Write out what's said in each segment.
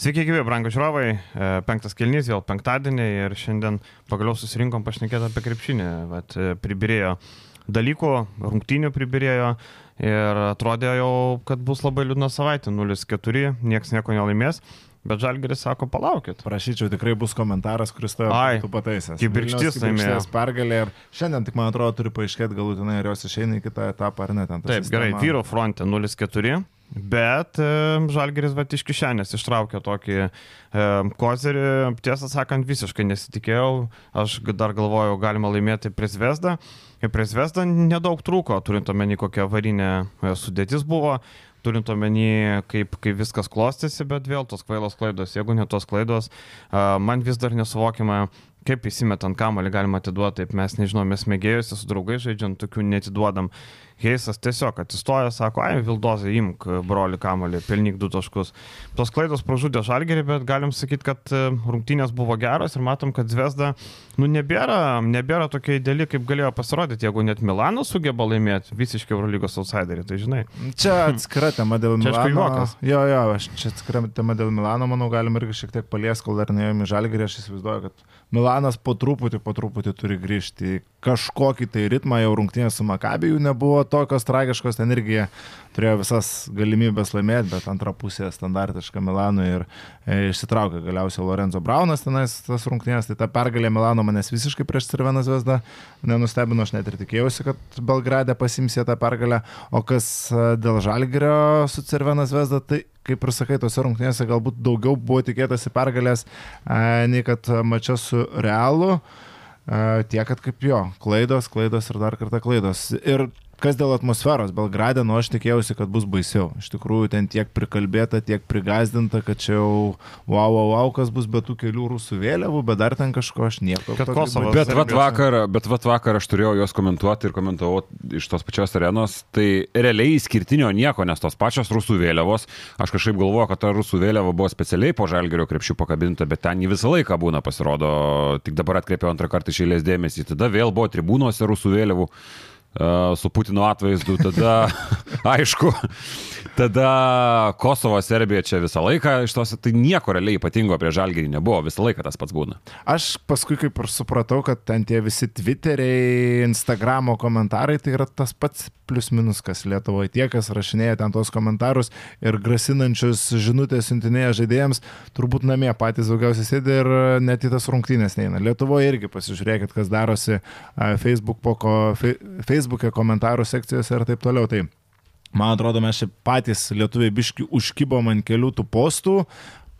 Sveiki, gyvi, brangų žiūrovai. E, penktas kelnys, vėl penktadienį ir šiandien pagaliau susirinkom pašnekėti apie krepšinį. Vat, e, pribirėjo dalykų, rungtynių pribirėjo ir atrodė jau, kad bus labai liūdna savaitė. 0-4, niekas nieko nelaimės. Bet Žalgeris sako, palaukit. Prašyčiau, tikrai bus komentaras, kuris tave pataisęs. Kibirkštis laimėjo. pergalė ir šiandien tik, man atrodo, turi paaiškėti galutinai, ar jos išeina į kitą etapą ar ne. Taip, sistema... gerai, vyro fronte 0-4. Bet e, Žalgeris va iš kišenės ištraukė tokį e, kozerį, tiesą sakant, visiškai nesitikėjau, aš dar galvojau, galima laimėti prie Zvezdą. Ir prie Zvezdą nedaug trūko, turint omeny, kokia avarinė e, sudėtis buvo, turint omeny, kaip, kaip viskas klostėsi, bet vėl tos kvailos klaidos, jeigu ne tos klaidos, e, man vis dar nesuvokiama, kaip įsimetant kamalį galima atiduoti, taip mes nežinom, mes mėgėjusi su draugai žaidžiant, tokių netiduodam. Heisas tiesiog atsistoja, sako, ai, Vildozai, imk broli kamolį, pelnyk du taškus. Tos klaidos pražudė žalgerį, bet galim sakyti, kad e, rungtynės buvo geros ir matom, kad Zvezda, nu, nebėra, nebėra tokia ideali, kaip galėjo pasirodyti, jeigu net Milanas sugeba laimėti visiškai Eurolygos outsiderį, tai žinai. Čia atskira tema dėl Milano. Jo, jo, aš čia atskira tema dėl Milano, manau, galim irgi šiek tiek palies, kol dar neėjome į žalgerį, aš įsivaizduoju, kad Milanas po truputį, po truputį turi grįžti į kažkokį tai ritmą, jau rungtynės su Makabiju nebuvo tokios tragiškos, ten irgi turėjo visas galimybės laimėti, bet antra pusė standartiška Milanui ir e, išsitraukė galiausiai Lorenzo Braunas tenais tas rungtynės, tai ta pergalė Milano manęs visiškai prieš Cerveną Zvezdą nenustebino, aš net ir tikėjausi, kad Belgrade pasims jie tą pergalę, o kas e, dėl Žalgirio su Cerveną Zvezda, tai kaip ir sakai, tose rungtynėse galbūt daugiau buvo tikėtasi pergalės, nei kad mačia su Realu. Tiek, kad kaip jo, klaidos, klaidos ir dar kartą klaidos. Ir Kas dėl atmosferos, Belgrade, nu aš tikėjausi, kad bus baisiau. Iš tikrųjų, ten tiek prikalbėta, tiek prigazdinta, kad čia jau wow, wow, wow, kas bus be tų kelių rusų vėliavų, bet dar ten kažko aš nieko. Kad Kosovas. Bet vat vakar, bet vat vakar aš turėjau juos komentuoti ir komentavau iš tos pačios arenos, tai realiai išskirtinio nieko, nes tos pačios rusų vėliavos, aš kažkaip galvoju, kad ta rusų vėliava buvo specialiai po žalgerio krepšių pakabinta, bet ten jį visą laiką būna pasirodo, tik dabar atkreipiau antrą kartą išėlės dėmesį, tada vėl buvo tribūnose rusų vėliavų su Putino atvaizdu, tada aišku, tada Kosovo, Serbija čia visą laiką, iš tos, tai nieko realiai ypatingo prie žalgerį nebuvo, visą laiką tas pats būna. Aš paskui kaip ir supratau, kad ten tie visi Twitteriai, Instagramo komentarai, tai yra tas pats plius minus, kas Lietuvoje tie, kas rašinėja ten tos komentarus ir grasinančius žinutės siuntinėja žaidėjams, turbūt namie patys daugiausiai sėdi ir net į tas rungtynės neina. Lietuvoje irgi pasižiūrėkit, kas darosi Facebook, poko, Facebook Facebook'e, komentarų sekcijose ir taip toliau. Tai man atrodo, mes čia patys lietuviai biški užkibom ant kelių tų postų,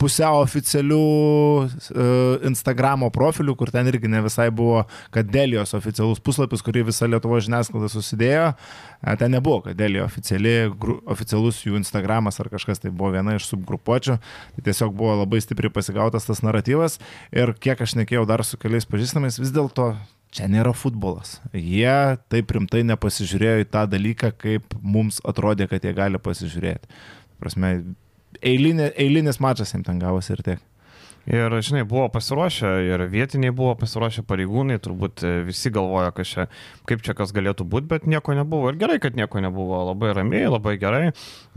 pusiau oficialių uh, Instagramo profilių, kur ten irgi ne visai buvo Kadelijos oficialus puslapis, kurį visa Lietuvo žiniasklaida susidėjo. Uh, ten nebuvo Kadelijo oficialus jų Instagramas ar kažkas, tai buvo viena iš subgrupuočių. Tai tiesiog buvo labai stipriai pasigautas tas naratyvas. Ir kiek aš nekėjau dar su keliais pažįstamais, vis dėlto čia nėra futbolas. Jie taip rimtai nepasižiūrėjo į tą dalyką, kaip mums atrodė, kad jie gali pasižiūrėti. Prasme, eilinė, eilinis mačas jiems ten gavosi ir tiek. Ir, žinai, buvo pasiruošę ir vietiniai buvo pasiruošę pareigūnai, turbūt e, visi galvoja, čia, kaip čia kas galėtų būti, bet nieko nebuvo. Ir gerai, kad nieko nebuvo. Labai ramiai, labai gerai.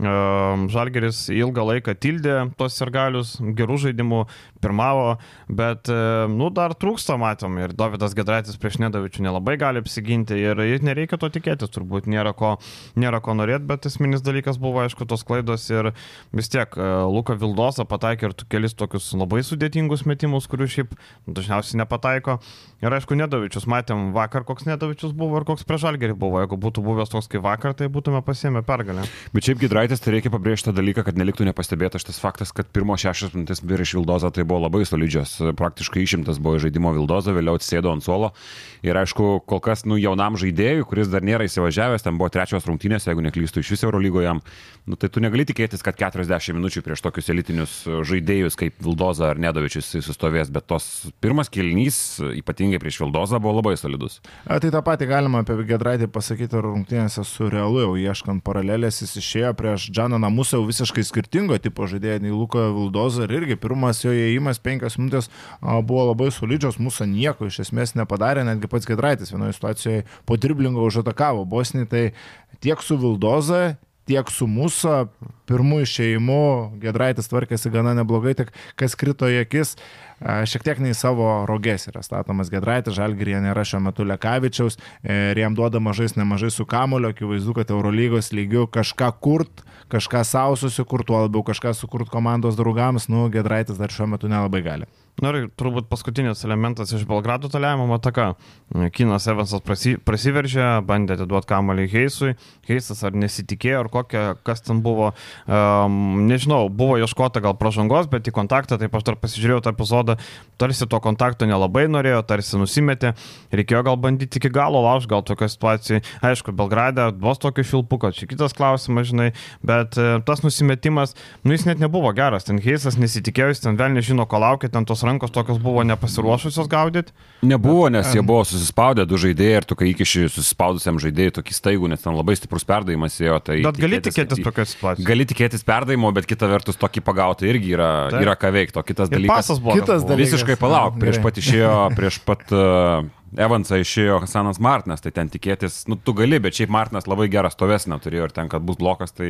Ehm, Žalgeris ilgą laiką tildė tos sirgalius, gerų žaidimų, pirmavo, bet, e, nu, dar trūksta, matom. Ir Davidas Gedraitis prieš Nedavičių nelabai gali apsiginti ir nereikia to tikėtis, turbūt nėra ko, nėra ko norėti, bet esminis dalykas buvo, aišku, tos klaidos ir vis tiek e, Luka Vildosa pataikė ir kelis tokius labai sudėtingus sudėtingus metimus, kurių šiaip dažniausiai nepataiko. Ir aišku, Nedavičius, matėm vakar, koks Nedavičius buvo ir koks prieš Algerį buvo. Jeigu būtų buvęs toks kaip vakar, tai būtume pasiemę pergalę. Bet šiaip Gidraitis, tai reikia pabrėžti tą dalyką, kad neliktų nepastebėtas šitas faktas, kad pirmo šešias minutės virš Vildoza tai buvo labai solidžios. Praktiškai išimtas buvo žaidimo Vildoza, vėliau atsėdo ant suolo. Ir aišku, kol kas, nu, jaunam žaidėjui, kuris dar nėra įsivažiavęs, ten buvo trečios rungtynės, jeigu neklystu, iš viso Eurolygoje, nu, tai tu negali tikėtis, kad 40 minučių prieš tokius elitinius žaidėjus kaip Vildoza ar Nedovičius sustovės, bet tos pirmas kilnys, ypatingai prieš Vildozą, buvo labai solidus. A, tai tą patį galima apie Gedraitį pasakyti rungtynėse su Realu, jau ieškant paralelės, jis išėjo prieš Džaną Namusą jau visiškai skirtingo tipo žaidėją nei Luko Vildozą ir irgi pirmas jo įėjimas penkias minutės buvo labai solidžios, mūsų nieko iš esmės nepadarė, netgi pats Gedraitis vienoje situacijoje po driblingo užatakavo Bosnį, tai tiek su Vildoza, tiek su mūsų pirmų išėjimų Gedraitis tvarkėsi gana neblogai, tik kas krito į akis, šiek tiek nei savo rogės yra statomas Gedraitis, Žalgirija nėra šiuo metu Lekavičiaus ir jam duoda mažais nemažai su kamulio, akivaizdu, kad Eurolygos lygių kažką kurt, kažką savo susikurt, tuo labiau kažką sukurt komandos draugams, nu, Gedraitis dar šiuo metu nelabai gali. Na ir turbūt paskutinis elementas iš Belgrado toliavimo ataka. Kinas Evansas prasi, prasiveržė, bandė atiduoti kamalį Heisui. Heisas ar nesitikėjo, ar kokia, kas ten buvo. Um, nežinau, buvo ieškota gal pažangos, bet į kontaktą, taip aš dar pasižiūrėjau tą epizodą, tarsi to kontakto nelabai norėjo, tarsi nusimetė. Reikėjo gal bandyti iki galo laužti, gal tokia situacija. Aišku, Belgrade vos tokio šilpuko, čia kitas klausimas, žinai, bet uh, tas nusimetimas, nu jis net nebuvo geras. Ten Heisas nesitikėjo, jis ten vėl nežino, ko laukia, ten tos rankos tokios buvo nepasiruošusios gaudyti? Nebuvo, nes jie buvo susispaudę du žaidėjai ir tu kai įkiši susispaudusiam žaidėjui tokį staigų, nes ten labai stiprus perdavimas ėjo. Tai bet gali tikėtis tokios situacijos. Gali tikėtis perdavimo, bet kita vertus tokį pagauti irgi yra, Taip. yra ką veikti. O kitas dalykas. Kitas dalykas. Visiškai palauk, prieš pat išėjo, prieš pat... Uh, Evansą išėjo Hasanas Martinas, tai ten tikėtis, nu tu gali, bet šiaip Martinas labai gerą stovesnę turėjo ir ten, kad bus blokas, tai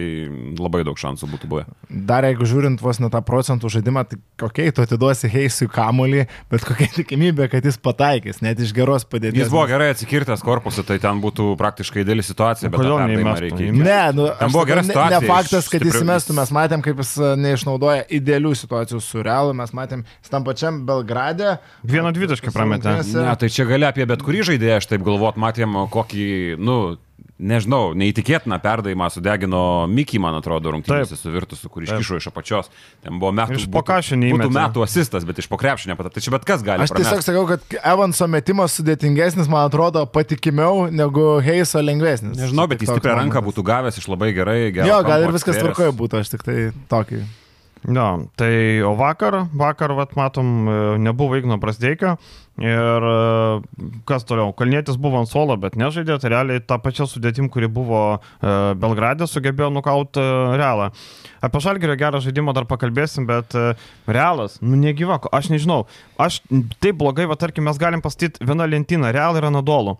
labai daug šansų būtų buvę. Dar jeigu žiūrint vos ne tą procentų žaidimą, tai kokiai tu atiduosi Heisui kamuolį, bet kokia tikimybė, kad jis pataikys, net iš geros padėties. Jis buvo gerai atsikirtęs korpusą, tai ten būtų praktiškai dėlį situacija, bet kodėl neįmestų? Ne, nu, ten buvo geras situacija. Ne, ne faktas, kad jis įmestų, mes matėm, kaip jis e, neišnaudoja idealių situacijų su realu, mes matėm, jis tam pačiam Belgrade. Vieną dvitaškį prametė. Ne, tai čia gali apie bet kurį žaidėją, aš taip galvot, matėm kokį, nu, nežinau, neįtikėtiną perdavimą sudegino Mickey, man atrodo, rungtynėse su Virtusu, kur iškišo iš apačios. Ten buvo metų, iš pokašio neįmetė. Būtų metų asistas, bet iš pokrepšinio pat. Tai čia bet kas gali. Aš tiesiog sakau, kad Evanso metimas sudėtingesnis, man atrodo, patikimiau negu Heiso lengvesnis. Nežinau, bet jis stiprią ranką būtų gavęs iš labai gerai. Jo, gal ir viskas tvarkoje būtų, aš tik tai tokį. Jo, tai o vakar, vakar, vat, matom, e, nebuvo Igno Brasdeikio ir e, kas toliau, Kalnėtis buvo ant suolo, bet nežaidė, tai realiai tą pačią sudėtim, kuri buvo e, Belgradė, sugebėjo nukauti realą. Apie Žalgerio gerą žaidimą dar pakalbėsim, bet realas, nu negyva, aš nežinau, aš taip blogai, va tarkim, mes galim pastyti vieną lentyną, real yra nadolų.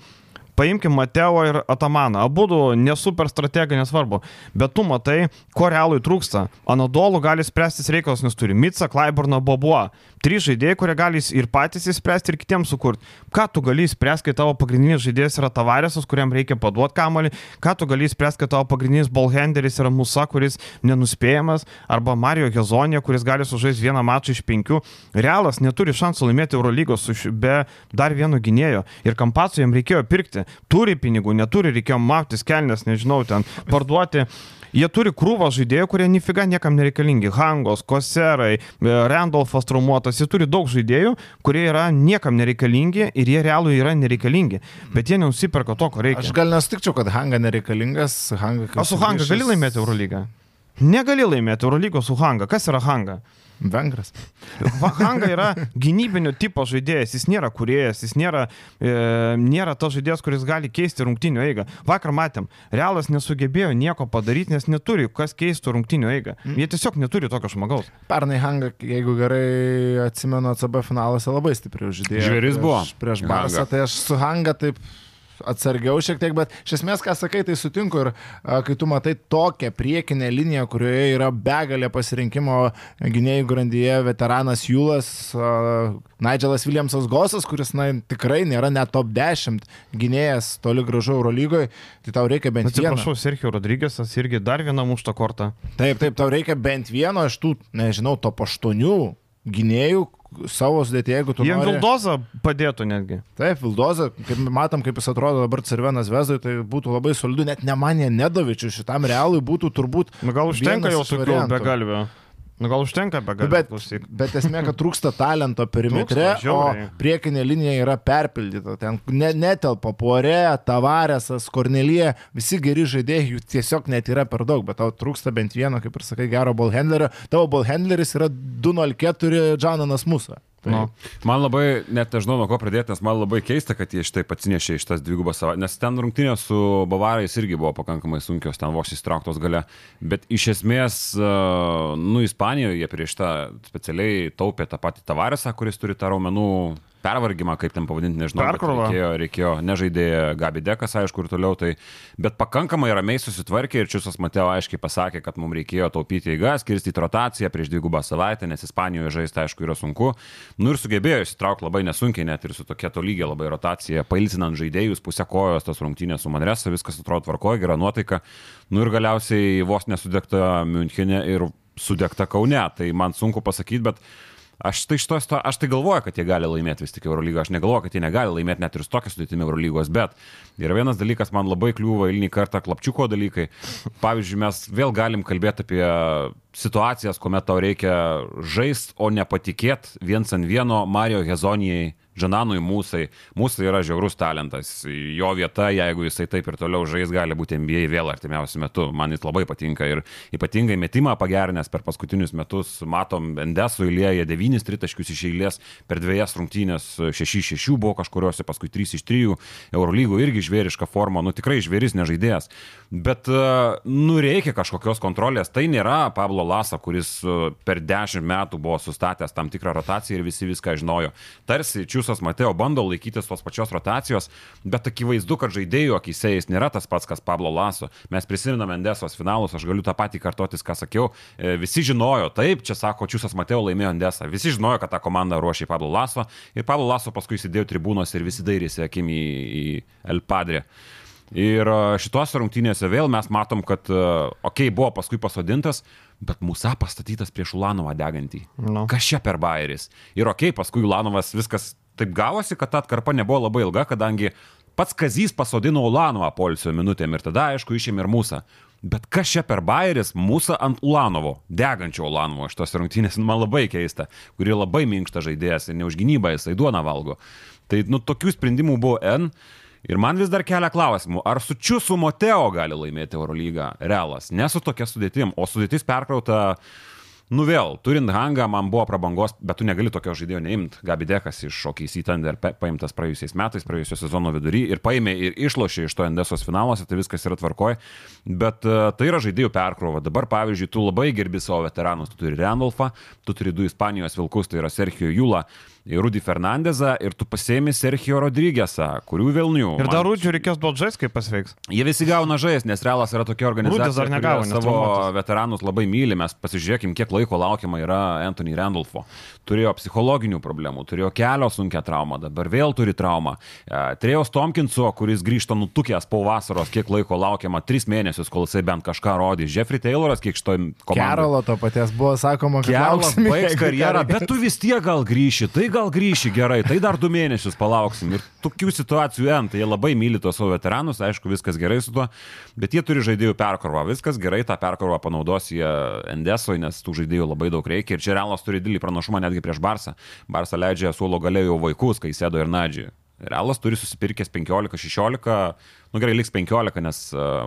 Paimkim Mateo ir Atamaną. Abu nesuper strategija, nesvarbu. Bet tu matai, ko realui trūksta. Anadolų gali spręstis reikalas, nes turi Mitsa, Klaiburną, Bobuo. Trys žaidėjai, kurie gali ir patys įspręsti, ir kitiems sukurti. Ką tu gali įspręsti, kai tavo pagrindinis žaidėjas yra Tavarėsas, kuriam reikia paduoti kamalį. Ką tu gali įspręsti, kai tavo pagrindinis ballhanderis yra Musa, kuris nenuspėjamas. Arba Mario Gezonė, kuris gali sužaisti vieną mačą iš penkių. Realas neturi šansų laimėti Eurolygos be dar vieno gynėjo. Ir Kampaco jam reikėjo pirkti turi pinigų, neturi, reikėjo mautis kelnes, nežinau, ten parduoti. Jie turi krūvą žaidėjų, kurie nifiga niekam nereikalingi. Hangos, Koserai, e, Randolfas traumuotas. Jie turi daug žaidėjų, kurie yra niekam nereikalingi ir jie realų yra nereikalingi. Bet jie nenusiperka to, ko reikia. Aš gal nesutikčiau, kad Hanga nereikalingas. Hanga o su Hanga gali laimėti Eurolygą? Negali laimėti Eurolygos su Hanga. Kas yra Hanga? Vengras. Hanga yra gynybinio tipo žaidėjas, jis nėra kuriejas, jis nėra, e, nėra tas žaidėjas, kuris gali keisti rungtinių eigą. Vakar matėm, Realas nesugebėjo nieko padaryti, nes neturi kas keistų rungtinių eigą. Mm. Jie tiesiog neturi tokio žmogaus. Pernai Hanga, jeigu gerai atsimenu, ACB finaluose labai stipriai žaidėjo. Žvėris buvo. Prieš, prieš Barsą, tai aš su Hanga taip atsargiau šiek tiek, bet iš esmės, ką sakai, tai sutinku ir kai tu matai tokią priekinę liniją, kurioje yra begalė pasirinkimo gynėjų grandyje, veteranas Jūlas, Nigelas Williamsas Gosas, kuris na, tikrai nėra net top 10 gynėjas toli gražu Eurolygoje, tai tau reikia bent vieno. Atsiprašau, Sergio Rodrygėsas irgi dar vieną muštą kortą. Taip, taip, tau reikia bent vieno iš tų, nežinau, top 8 gynėjų, savo sudėtį, jeigu tu... Jiem nori... Vildoza padėtų netgi. Taip, Vildoza, kaip matom, kaip jis atrodo dabar Cervenas Vezai, tai būtų labai solidu, net ne manė nedovičių šitam realui būtų turbūt... Na gal užtenka jau tokių begalvių. Nu, gal užtenka be galimybės. Bet, klausyk. bet esmė, kad trūksta talento perimetre, Trūksta, o priekinė linija yra perpildyta. Ten ne, netelpa Puore, Tavarėsas, Kornelija, visi geri žaidėjai, jų tiesiog net yra per daug, bet tau trūksta bent vieno, kaip ir sakai, gero ballhandlerio. Tavo ballhandleris yra 204 Džananas Musa. Tai, Nu. Man labai, net nežinau nuo ko pradėti, nes man labai keista, kad jie šitai atsinešė iš tas dvigubas savaitės, nes ten rungtynės su Bavarais irgi buvo pakankamai sunkios, ten vos įstrauktos gale, bet iš esmės, e, nu, Ispanijoje prieš tą specialiai taupė tą patį Tavaresą, kuris turi tą raumenų pervargimą, kaip ten pavadinti, nežinau. Perkrovą. Reikėjo, reikėjo nežaidė Gabi Dekas, aišku, ir toliau. Tai, bet pakankamai ramiai susitvarkė ir Čiusas Mateo aiškiai pasakė, kad mums reikėjo taupyti eigas, kirstyti rotaciją prieš dvigubą savaitę, nes Ispanijoje žaisti, aišku, yra sunku. Nu ir sugebėjo įsitraukti labai nesunkiai, net ir su tokia tolygia labai rotacija, pailsinant žaidėjus, pusę kojos, tas rungtynės su Manresa, viskas atrodo tvarkoja, gera nuotaika. Nu ir galiausiai vos nesudegta Münchenė ir sudegta Kaune. Tai man sunku pasakyti, bet Aš tai, šitos, to, aš tai galvoju, kad jie gali laimėti vis tik Eurolygą, aš negalvoju, kad jie negali laimėti net ir su tokia sudėtimi Eurolygos, bet yra vienas dalykas, man labai kliūva eilinį kartą klapčiuko dalykai. Pavyzdžiui, mes vėl galim kalbėti apie situacijas, kuomet tau reikia žaisti, o nepatikėti viens ant vieno Mario Hezonijai Žananui Mūsai. Mūsai yra žiaurus talentas. Jo vieta, jeigu jisai taip ir toliau žais, gali būti NBA vėl artimiausiu metu. Man jis labai patinka ir ypatingai metimą pagerinęs per paskutinius metus. Matom, Endesų įlėja 9 tritaškius iš eilės per dviejas rungtynės, 6-6 buvo kažkuriuose, paskui 3 iš 3. Eurolygų irgi žvėriška forma, nu tikrai žvėris nežaidėjas. Bet, nu, reikia kažkokios kontrolės. Tai nėra Pablo Lasa, kuris per 10 metų buvo sustatęs tam tikrą rotaciją ir visi viską žinojo. Tarsi Čiūsas Mateo bando laikytis tos pačios rotacijos, bet akivaizdu, kad žaidėjų akise jis nėra tas pats, kas Pablo Laso. Mes prisiminame Endesos finalus, aš galiu tą patį kartotis, ką sakiau. E, Visi žinojo, taip, čia sako, Čiūsas Mateo laimėjo Endesą. Visi žinojo, kad tą komandą ruošė Pablo Laso ir Pablo Laso paskui sėdėjo tribūnos ir visi dairėsi akim į, į El Padre. Ir e, šituose rungtynėse vėl mes matom, kad, okei, okay, buvo paskui pasodintas, bet Musa pastatytas prieš Ulanovą degantį. Nu. Kas čia per bairis? Ir okei, okay, paskui Ulanovas viskas taip gavosi, kad ta atkarpa nebuvo labai ilga, kadangi pats Kazys pasodino Ulanovą polisio minutėm ir tada, aišku, išėmė ir Musą. Bet kas čia per bairis Musą ant Ulanovo, degančio Ulanovo, šitos rungtynės man labai keista, kuri labai minkšta žaidėjas ir neužgynybą jisai duona valgo. Tai, nu, tokių sprendimų buvo N. Ir man vis dar kelia klausimų, ar su Čiusu Moteo gali laimėti Eurolygą Realas, ne su tokia sudėtim, o sudėtis perkrauta, nu vėl, turint hangą, man buvo prabangos, bet tu negali tokio žaidėjo neimti. Gabi Dekas iš OKC Thunder pa- paimtas praėjusiais metais, praėjusio sezono vidury ir paėmė ir išlošė iš to Endesos finaluose, tai viskas yra tvarkoj. Bet uh, tai yra žaidėjų perkrova. Dabar, pavyzdžiui, tu labai gerbi savo veteranus, tu turi Randolfą, tu turi du Ispanijos vilkus, tai yra Sergio Jula ir Rudy Fernandezą ir tu pasėmi Sergio Rodrygėsą, kurių Vilnių. Ir dar Rūdžių reikės duoti žais, kaip pasveiks. Jie visi gauna žais, nes Realas yra tokia organizacija, Rudis dar negavo, nes savo veteranus labai myli. Mes pasižiūrėkim, kiek laiko laukiama yra Anthony Randolfo. Turėjo psichologinių problemų, turėjo kelio sunkia trauma, dabar vėl turi traumą. E, Trejos Tomkinso, kuris grįžta nutukęs po vasaros, kiek laiko laukiama, tris mėnesius, kol jisai bent kažką rodys. Jeffrey Tayloras, kiek šitoj komandai. Keralo to paties buvo sakoma, kad lauksim, baigs karjerą, bet tu vis tiek gal grįši, tai gal grįši gerai, tai dar du mėnesius palauksim. Ir tokių situacijų ent, tai jie labai myli tos savo veteranus, aišku, viskas gerai su tuo, bet jie turi žaidėjų perkrovą, viskas gerai, tą perkrovą panaudos jie Endesoje, nes tų žaidėjų labai daug reikia ir čia Realas turi didelį pranašumą netgi prieš Barsą. Barsą leidžia suolo galėjo vaikus, kai sėdo ir Nadžiui. Realas turi susipirkęs 15-16, nu gerai, liks 15, nes uh,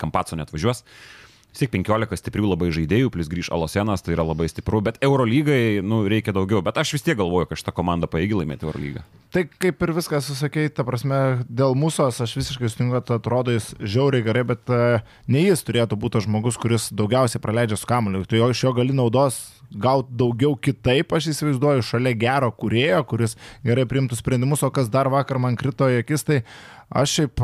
Kampaco net važiuos. Vis tiek 15 stiprių labai žaidėjų, plus grįž Alosenas, tai yra labai stipru, bet Eurolygai, nu, reikia daugiau, bet aš vis tiek galvoju, kad šitą komandą paėgi laimėti Eurolygą. Tai kaip ir viskas susakei, ta prasme, dėl mūsų aš visiškai sutinku, kad atrodo jis žiauriai gerai, bet uh, ne jis turėtų būti žmogus, kuris daugiausiai praleidžia su kamuoliu. Tu jo iš jo gali naudos gauti daugiau kitaip, aš įsivaizduoju, šalia gero kurėjo, kuris gerai priimtų sprendimus, o kas dar vakar man krito į akis, tai aš šiaip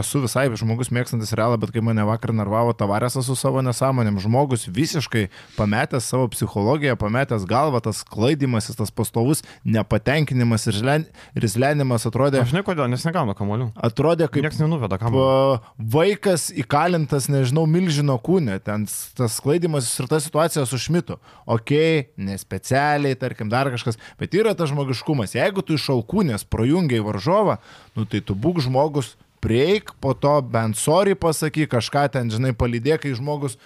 esu visai žmogus mėgstantis realą, bet kai mane vakar nervavo tavarėsas su savo nesąmonėm, žmogus visiškai pametęs savo psichologiją, pametęs galvą, tas klaidimasis, tas pastovus nepatenkinimas ir, žlen, ir izlenimas atrodė, Aš žinai kodėl, nes negauna kamolių. atrodė kaip Niekas nenuveda kamolių. Vaikas įkalintas, nežinau, milžino kūne, ten tas sklaidimas ir ta situacija su Šmitu. Ok, nespecialiai, tarkim, dar kažkas, bet yra tas žmogiškumas. Jeigu tu iš alkūnės projungiai varžovą, nu tai tu būk žmogus. Prieik, po to bent sorry pasakyk, kažką ten, žinai, palydėk, kai žmogus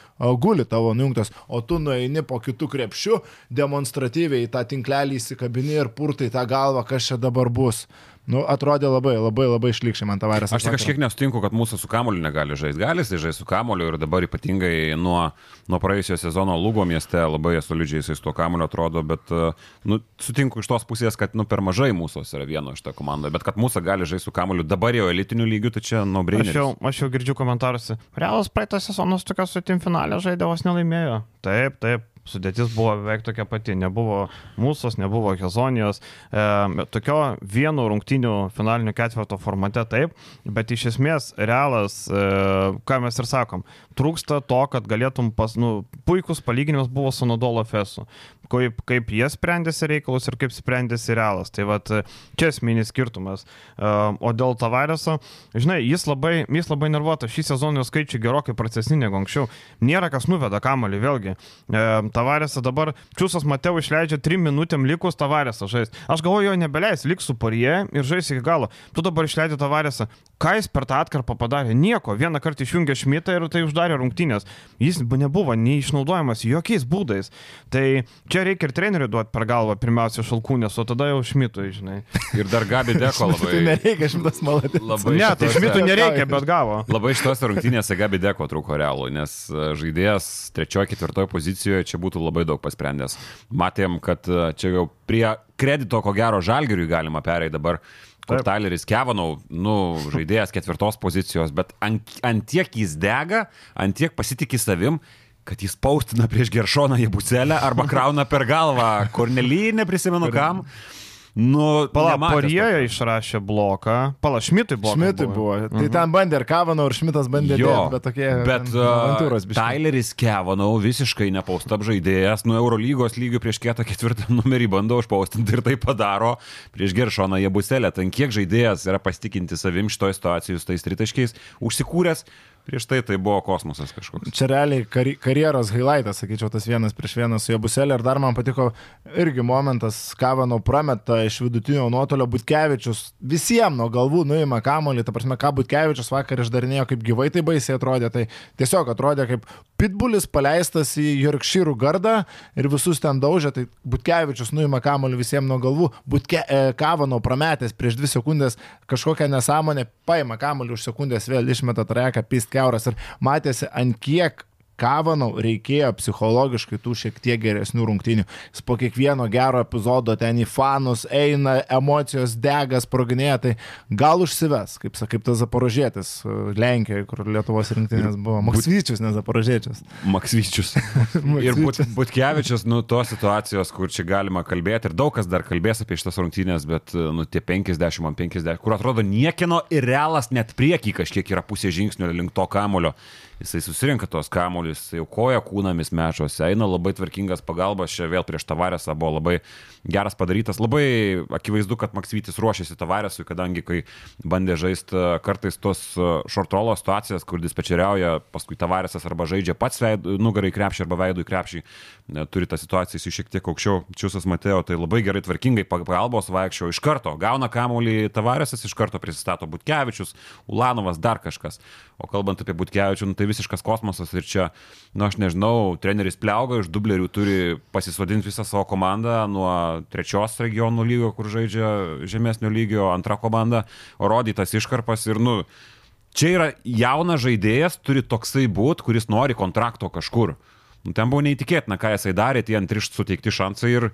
guli tavo nujungtas, o tu nueini po kitų krepšių, demonstratyviai į tą tinklelį įsikabini ir purtai tą galvą, kas čia dabar bus. Nu, atrodė labai, labai, labai išlikščiai man tavarės. Aš tik kažkiek nesutinku, kad mūsų su kamoliu negali žaisti. Gali jisai žaisti su kamoliu ir dabar ypatingai nuo, nuo praėjusio sezono Lugo mieste labai solidžiai jisai su tuo kamoliu atrodo, bet e, nu, sutinku iš tos pusės, kad nu, per mažai mūsų yra vieno iš tą komandą, bet kad mūsų gali žaisti su kamoliu dabar jau elitiniu lygiu, tai čia no Aš jau, aš jau girdžiu komentaruose. Realas praeitą sezoną su tokia sutim finalė žaidė, vos nelaimėjo. Taip, taip. Sudėtis buvo beveik tokia pati. Nebuvo mūsų, nebuvo Hezonijos. E, tokio vieno rungtinių finalinių ketvirto formate taip, bet iš esmės realas, e, ką mes ir sakom, trūksta to, kad galėtum pas, nu, puikus palyginimas buvo su Nodolo Fesu kaip, kaip jie sprendėsi reikalus ir kaip sprendėsi realas. Tai vad čia esminis skirtumas. O dėl Tavareso, žinai, jis labai, jis labai nervuotas, šį sezoną jo skaičiai gerokai prastesni negu anksčiau. Nėra kas nuveda kamalį, vėlgi. Tavaresą dabar Čiūsas Mateu išleidžia 3 minutėm likus Tavaresą žaisti. Aš galvoju, jo nebeleis, liks su parie ir žais iki galo. Tu dabar išleidži Tavaresą. Ką jis per tą atkarpą padarė? Nieko. Vieną kartą išjungė Šmitą ir tai uždarė rungtynės. Jis nebuvo neišnaudojamas jokiais būdais. Tai čia reikia ir treneriui duoti per galvą pirmiausia šalkūnės, o tada jau šmitui, žinai. Ir dar Gabi Deko labai. tai nereikia šimtas malatės. Labai ne, tai šmitui nereikia, bet gavo. Labai šitos rungtynėse Gabi Deko trūko realų, nes e, žaidėjas trečioje, ketvirtoje pozicijoje čia būtų labai daug pasprendęs. Matėm, kad e, čia jau prie kredito, ko gero, žalgiriui galima pereiti dabar. Kur Tyleris Kevanau, nu, žaidėjas ketvirtos pozicijos, bet ant, ant tiek jis dega, ant tiek pasitikė savim, kad jis paustina prieš Geršoną Jebuselę arba krauna per galvą Kornelyje, neprisimenu kam. Nu, pala, Porėje išrašė bloką. Pala, Šmitui buvo. Šmitui buvo. buvo. Tai mhm. ten bandė ir Kavano, ir Šmitas bandė. Jo, dėt, bet tokie. Bet uh, Tyleris Kavano visiškai nepaustab žaidėjas, nuo Eurolygos lygių prieš kietą ketvirtą numerį bando užpaustinti ir tai padaro prieš Geršoną Jebuselę. Ten kiek žaidėjas yra pasitikinti savim šitoje situacijoje su tais tritaškiais, užsikūręs Prieš tai tai buvo kosmosas kažkoks. Čia realiai kari karjeros highlightas, sakyčiau, tas vienas prieš vieną su Jabuselė. Ir dar man patiko irgi momentas, Kavano prameta iš vidutinio nuotolio Butkevičius. Visiems nuo galvų nuima kamolį. Ta prasme, ką Butkevičius vakar išdarinėjo, kaip gyvai tai baisiai atrodė. Tai tiesiog atrodė kaip pitbulis paleistas į Jorkšyrų gardą ir visus ten daužė. Tai Butkevičius nuima kamolį visiems nuo galvų. Butke, e, Kavano prametęs prieš dvi sekundės kažkokią nesąmonę, paima kamolį už sekundės vėl išmeta treką, pist keuras ir matėsi ant kiek Kavanau reikėjo psichologiškai tų šiek tiek geresnių rungtynių. Jis po kiekvieno gero epizodo ten į fanus eina, emocijos degas, proginėja, tai gal užsives, kaip, kaip tas Zaporožėtis Lenkijoje, kur Lietuvos rinktinės buvo. Maksvyčius, ne Zaporožėčius. Maksvyčius. ir But, Butkevičius, nu, tos situacijos, kur čia galima kalbėti ir daug kas dar kalbės apie šitas rungtynės, bet, nu, tie 50 ant 50, kur atrodo niekino ir realas net priekį kažkiek yra pusė žingsnio link to kamulio jisai susirinka tos kamuolius, jau koja kūnamis mečuose, eina labai tvarkingas pagalbas, čia vėl prieš Tavarėsą buvo labai geras padarytas, labai akivaizdu, kad Maksytis ruošiasi Tavarėsui, kadangi kai bandė žaisti e, kartais tos šortrolo e, situacijas, kur dispečeriauja, paskui Tavarėsas arba žaidžia pats nugarai krepšį arba veidų krepšį, turi tą situaciją, jis šiek tiek aukščiau, Čiūsas Mateo, tai labai gerai tvarkingai pagalbos vaikščio iš karto, gauna kamuolį Tavarėsas, iš karto prisistato Butkevičius, Ulanovas, dar kažkas. O kalbant apie Butkevičių, nu, tai visiškas kosmosas ir čia, nu aš nežinau, treneris Pliauga iš dublerių turi pasisodinti visą savo komandą nuo trečios regionų lygio, kur žaidžia žemesnio lygio antra komanda, o rodytas iškarpas ir, nu, čia yra jaunas žaidėjas, turi toksai būt, kuris nori kontrakto kažkur. Nu, ten buvo neįtikėtina, ką jisai darė, tie antrišt suteikti šansai ir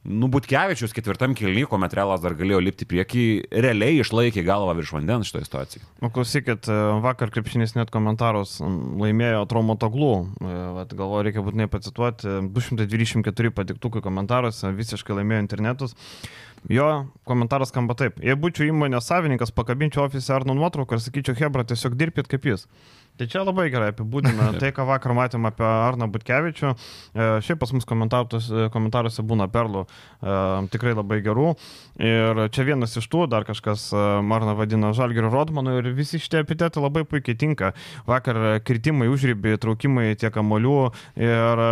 Nu, Butkevičius ketvirtam kilny, kuomet Realas dar galėjo lipti priekį, realiai išlaikė galvą virš vandens šitoje situacijoje. Nu, klausykit, e, vakar krepšinis net komentarus laimėjo Traumotoglų. E, galvoju, reikia būtinai pacituoti. 224 patiktukai komentaruose, visiškai laimėjo internetus. Jo komentaras skamba taip. Jei būčiau įmonės savininkas, pakabinčiau ofise Arno nuotrauką ir sakyčiau, Hebra, tiesiog dirbkit kaip jis. Tai čia labai gerai apibūdina tai, ką vakar matėm apie Arną Butkevičių. E, šiaip pas mus komentaruose būna perlų e, tikrai labai gerų. Ir čia vienas iš tų, dar kažkas e, Marną vadina Žalgirių Rodmanu ir visi šitie epitetai labai puikiai tinka. Vakar kritimai, užrybį, traukimai tiek amolių ir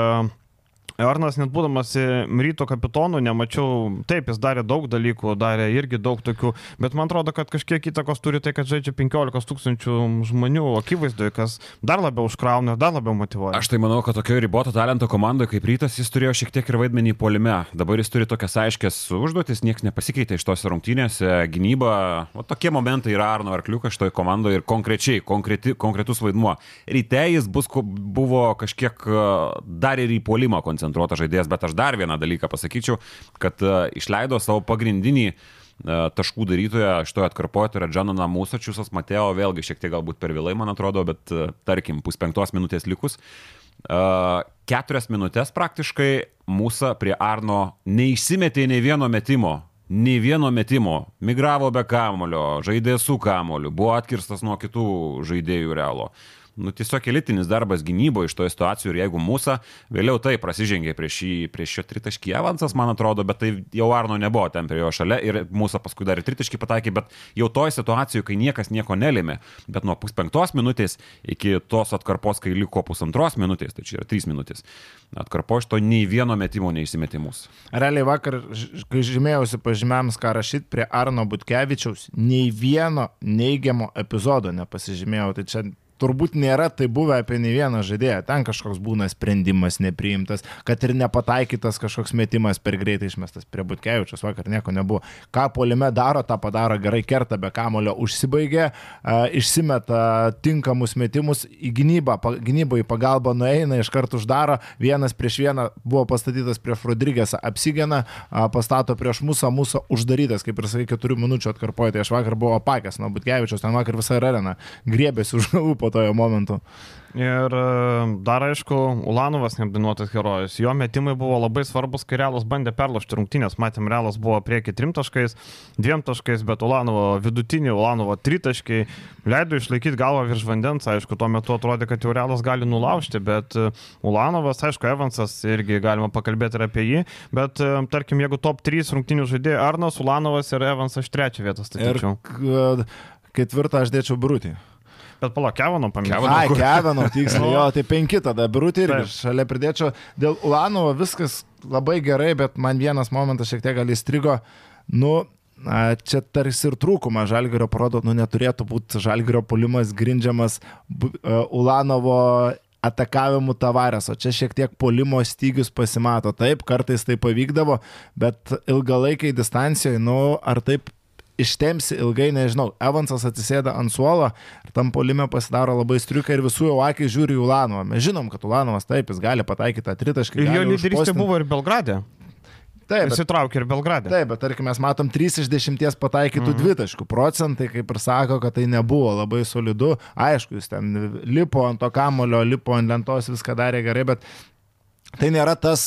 Arnas net būdamas ryto kapitonu, nemačiau, taip, jis darė daug dalykų, darė irgi daug tokių, bet man atrodo, kad kažkiek įtakos turi tai, kad žaidžia 15 tūkstančių žmonių akivaizdoje, kas dar labiau užkrauna, dar labiau motivuoja. Aš tai manau, kad tokio riboto talento komandoje kaip rytas jis turėjo šiek tiek ir vaidmenį polime. Dabar jis turi tokias aiškias užduotis, niekas nepasikeitė iš tos rungtynėse, gynyba, o tokie momentai yra Arno Arkliukas šitoje komandoje ir konkrečiai, konkreti, konkretus vaidmuo. Ryte jis bus, buvo kažkiek dar ir į polimą koncentruotas koncentruotas žaidėjas, bet aš dar vieną dalyką pasakyčiau, kad uh, išleido savo pagrindinį uh, taškų darytoją šitoje atkarpoje, tai yra Džananą Mūsačiusas, Mateo, vėlgi šiek tiek galbūt per vėlai, man atrodo, bet uh, tarkim, puspenktos minutės likus. Uh, keturias minutės praktiškai mūsų prie Arno neišsimetė nei vieno metimo. Nei vieno metimo. Migravo be kamulio, žaidė su kamuliu, buvo atkirstas nuo kitų žaidėjų realo nu, tiesiog elitinis darbas gynybo iš toje situacijoje ir jeigu mūsų vėliau tai prasižengė prieš, šį, prieš šio tritaškį avansas, man atrodo, bet tai jau Arno nebuvo ten prie jo šalia ir mūsų paskui dar ir tritaškį pataikė, bet jau toje situacijoje, kai niekas nieko nelėmė, bet nuo puspenktos minutės iki tos atkarpos, kai liko pusantros minutės, tai čia yra trys minutės, atkarpo iš to nei vieno metimo neįsimetimus. Realiai vakar, kai žymėjausi pažymėjams, ką rašyti prie Arno Butkevičiaus, nei vieno neigiamo epizodo nepasižymėjau. Tai čia turbūt nėra tai buvę apie nei vieną žaidėją. Ten kažkoks būna sprendimas nepriimtas, kad ir nepataikytas kažkoks metimas per greitai išmestas prie Butkevičius, vakar nieko nebuvo. Ką polime daro, tą padaro gerai, kerta be kamulio, užsibaigė, išsimeta tinkamus metimus, į gynybą, gynybą į pagalbą nueina, iš karto uždaro, vienas prieš vieną buvo pastatytas prieš Rodrygėsą, apsigena, pastato prieš mūsų, mūsų uždarytas, kaip ir sakai, keturių minučių atkarpoja, tai aš vakar buvau apakęs nuo Butkevičius, ten vakar visą arena griebėsi už galvų po to jo momentu. Ir e, dar aišku, Ulanovas neapdinuotas herojus. Jo metimai buvo labai svarbus, kai Realas bandė perlošti rungtynės. Matėm, Realas buvo prieki trim taškais, dviem taškais, bet Ulanovo vidutinį, Ulanovo tritaškai leido išlaikyti galvą virš vandens. Aišku, tuo metu atrodė, kad jau Realas gali nulaužti, bet e, Ulanovas, aišku, Evansas irgi galima pakalbėti ir apie jį. Bet e, tarkim, jeigu top 3 rungtynių žaidėjai Arnas, Ulanovas ir Evansas iš trečią vietą statyčiau. Ir ketvirtą aš dėčiau Brūtį. Bet pala, Kevano paminėjau. Ai, Kevano, tiksliai, jo, tai penki tada, irgi Taip. šalia pridėčiau. Dėl Ulanovo viskas labai gerai, bet man vienas momentas šiek tiek gal įstrigo. Nu, Čia tarsi ir trūkumą Žalgirio parodo, nu neturėtų būti Žalgirio polimas grindžiamas Ulanovo atakavimu tavarės, o čia šiek tiek polimo stygius pasimato. Taip, kartais tai pavykdavo, bet ilgalaikiai distancijoje, nu, ar taip ištemsi ilgai, nežinau, Evansas atsisėda ant suolo ir tam polime pasidaro labai striuka ir visų jau akis žiūri į Ulanovą. Mes žinom, kad Ulanovas taip, jis gali pataikyti tą tritaškį. Ir jo lyderystė buvo ir Belgrade. Taip, bet, įsitraukė ir Belgradę. Taip, bet tarkim, mes matom 3 iš 10 pataikytų -hmm. dvitaškų. Procentai, kaip ir sako, kad tai nebuvo labai solidu. Aišku, jis ten lipo ant to kamulio, lipo ant lentos, viską darė gerai, bet Tai nėra tas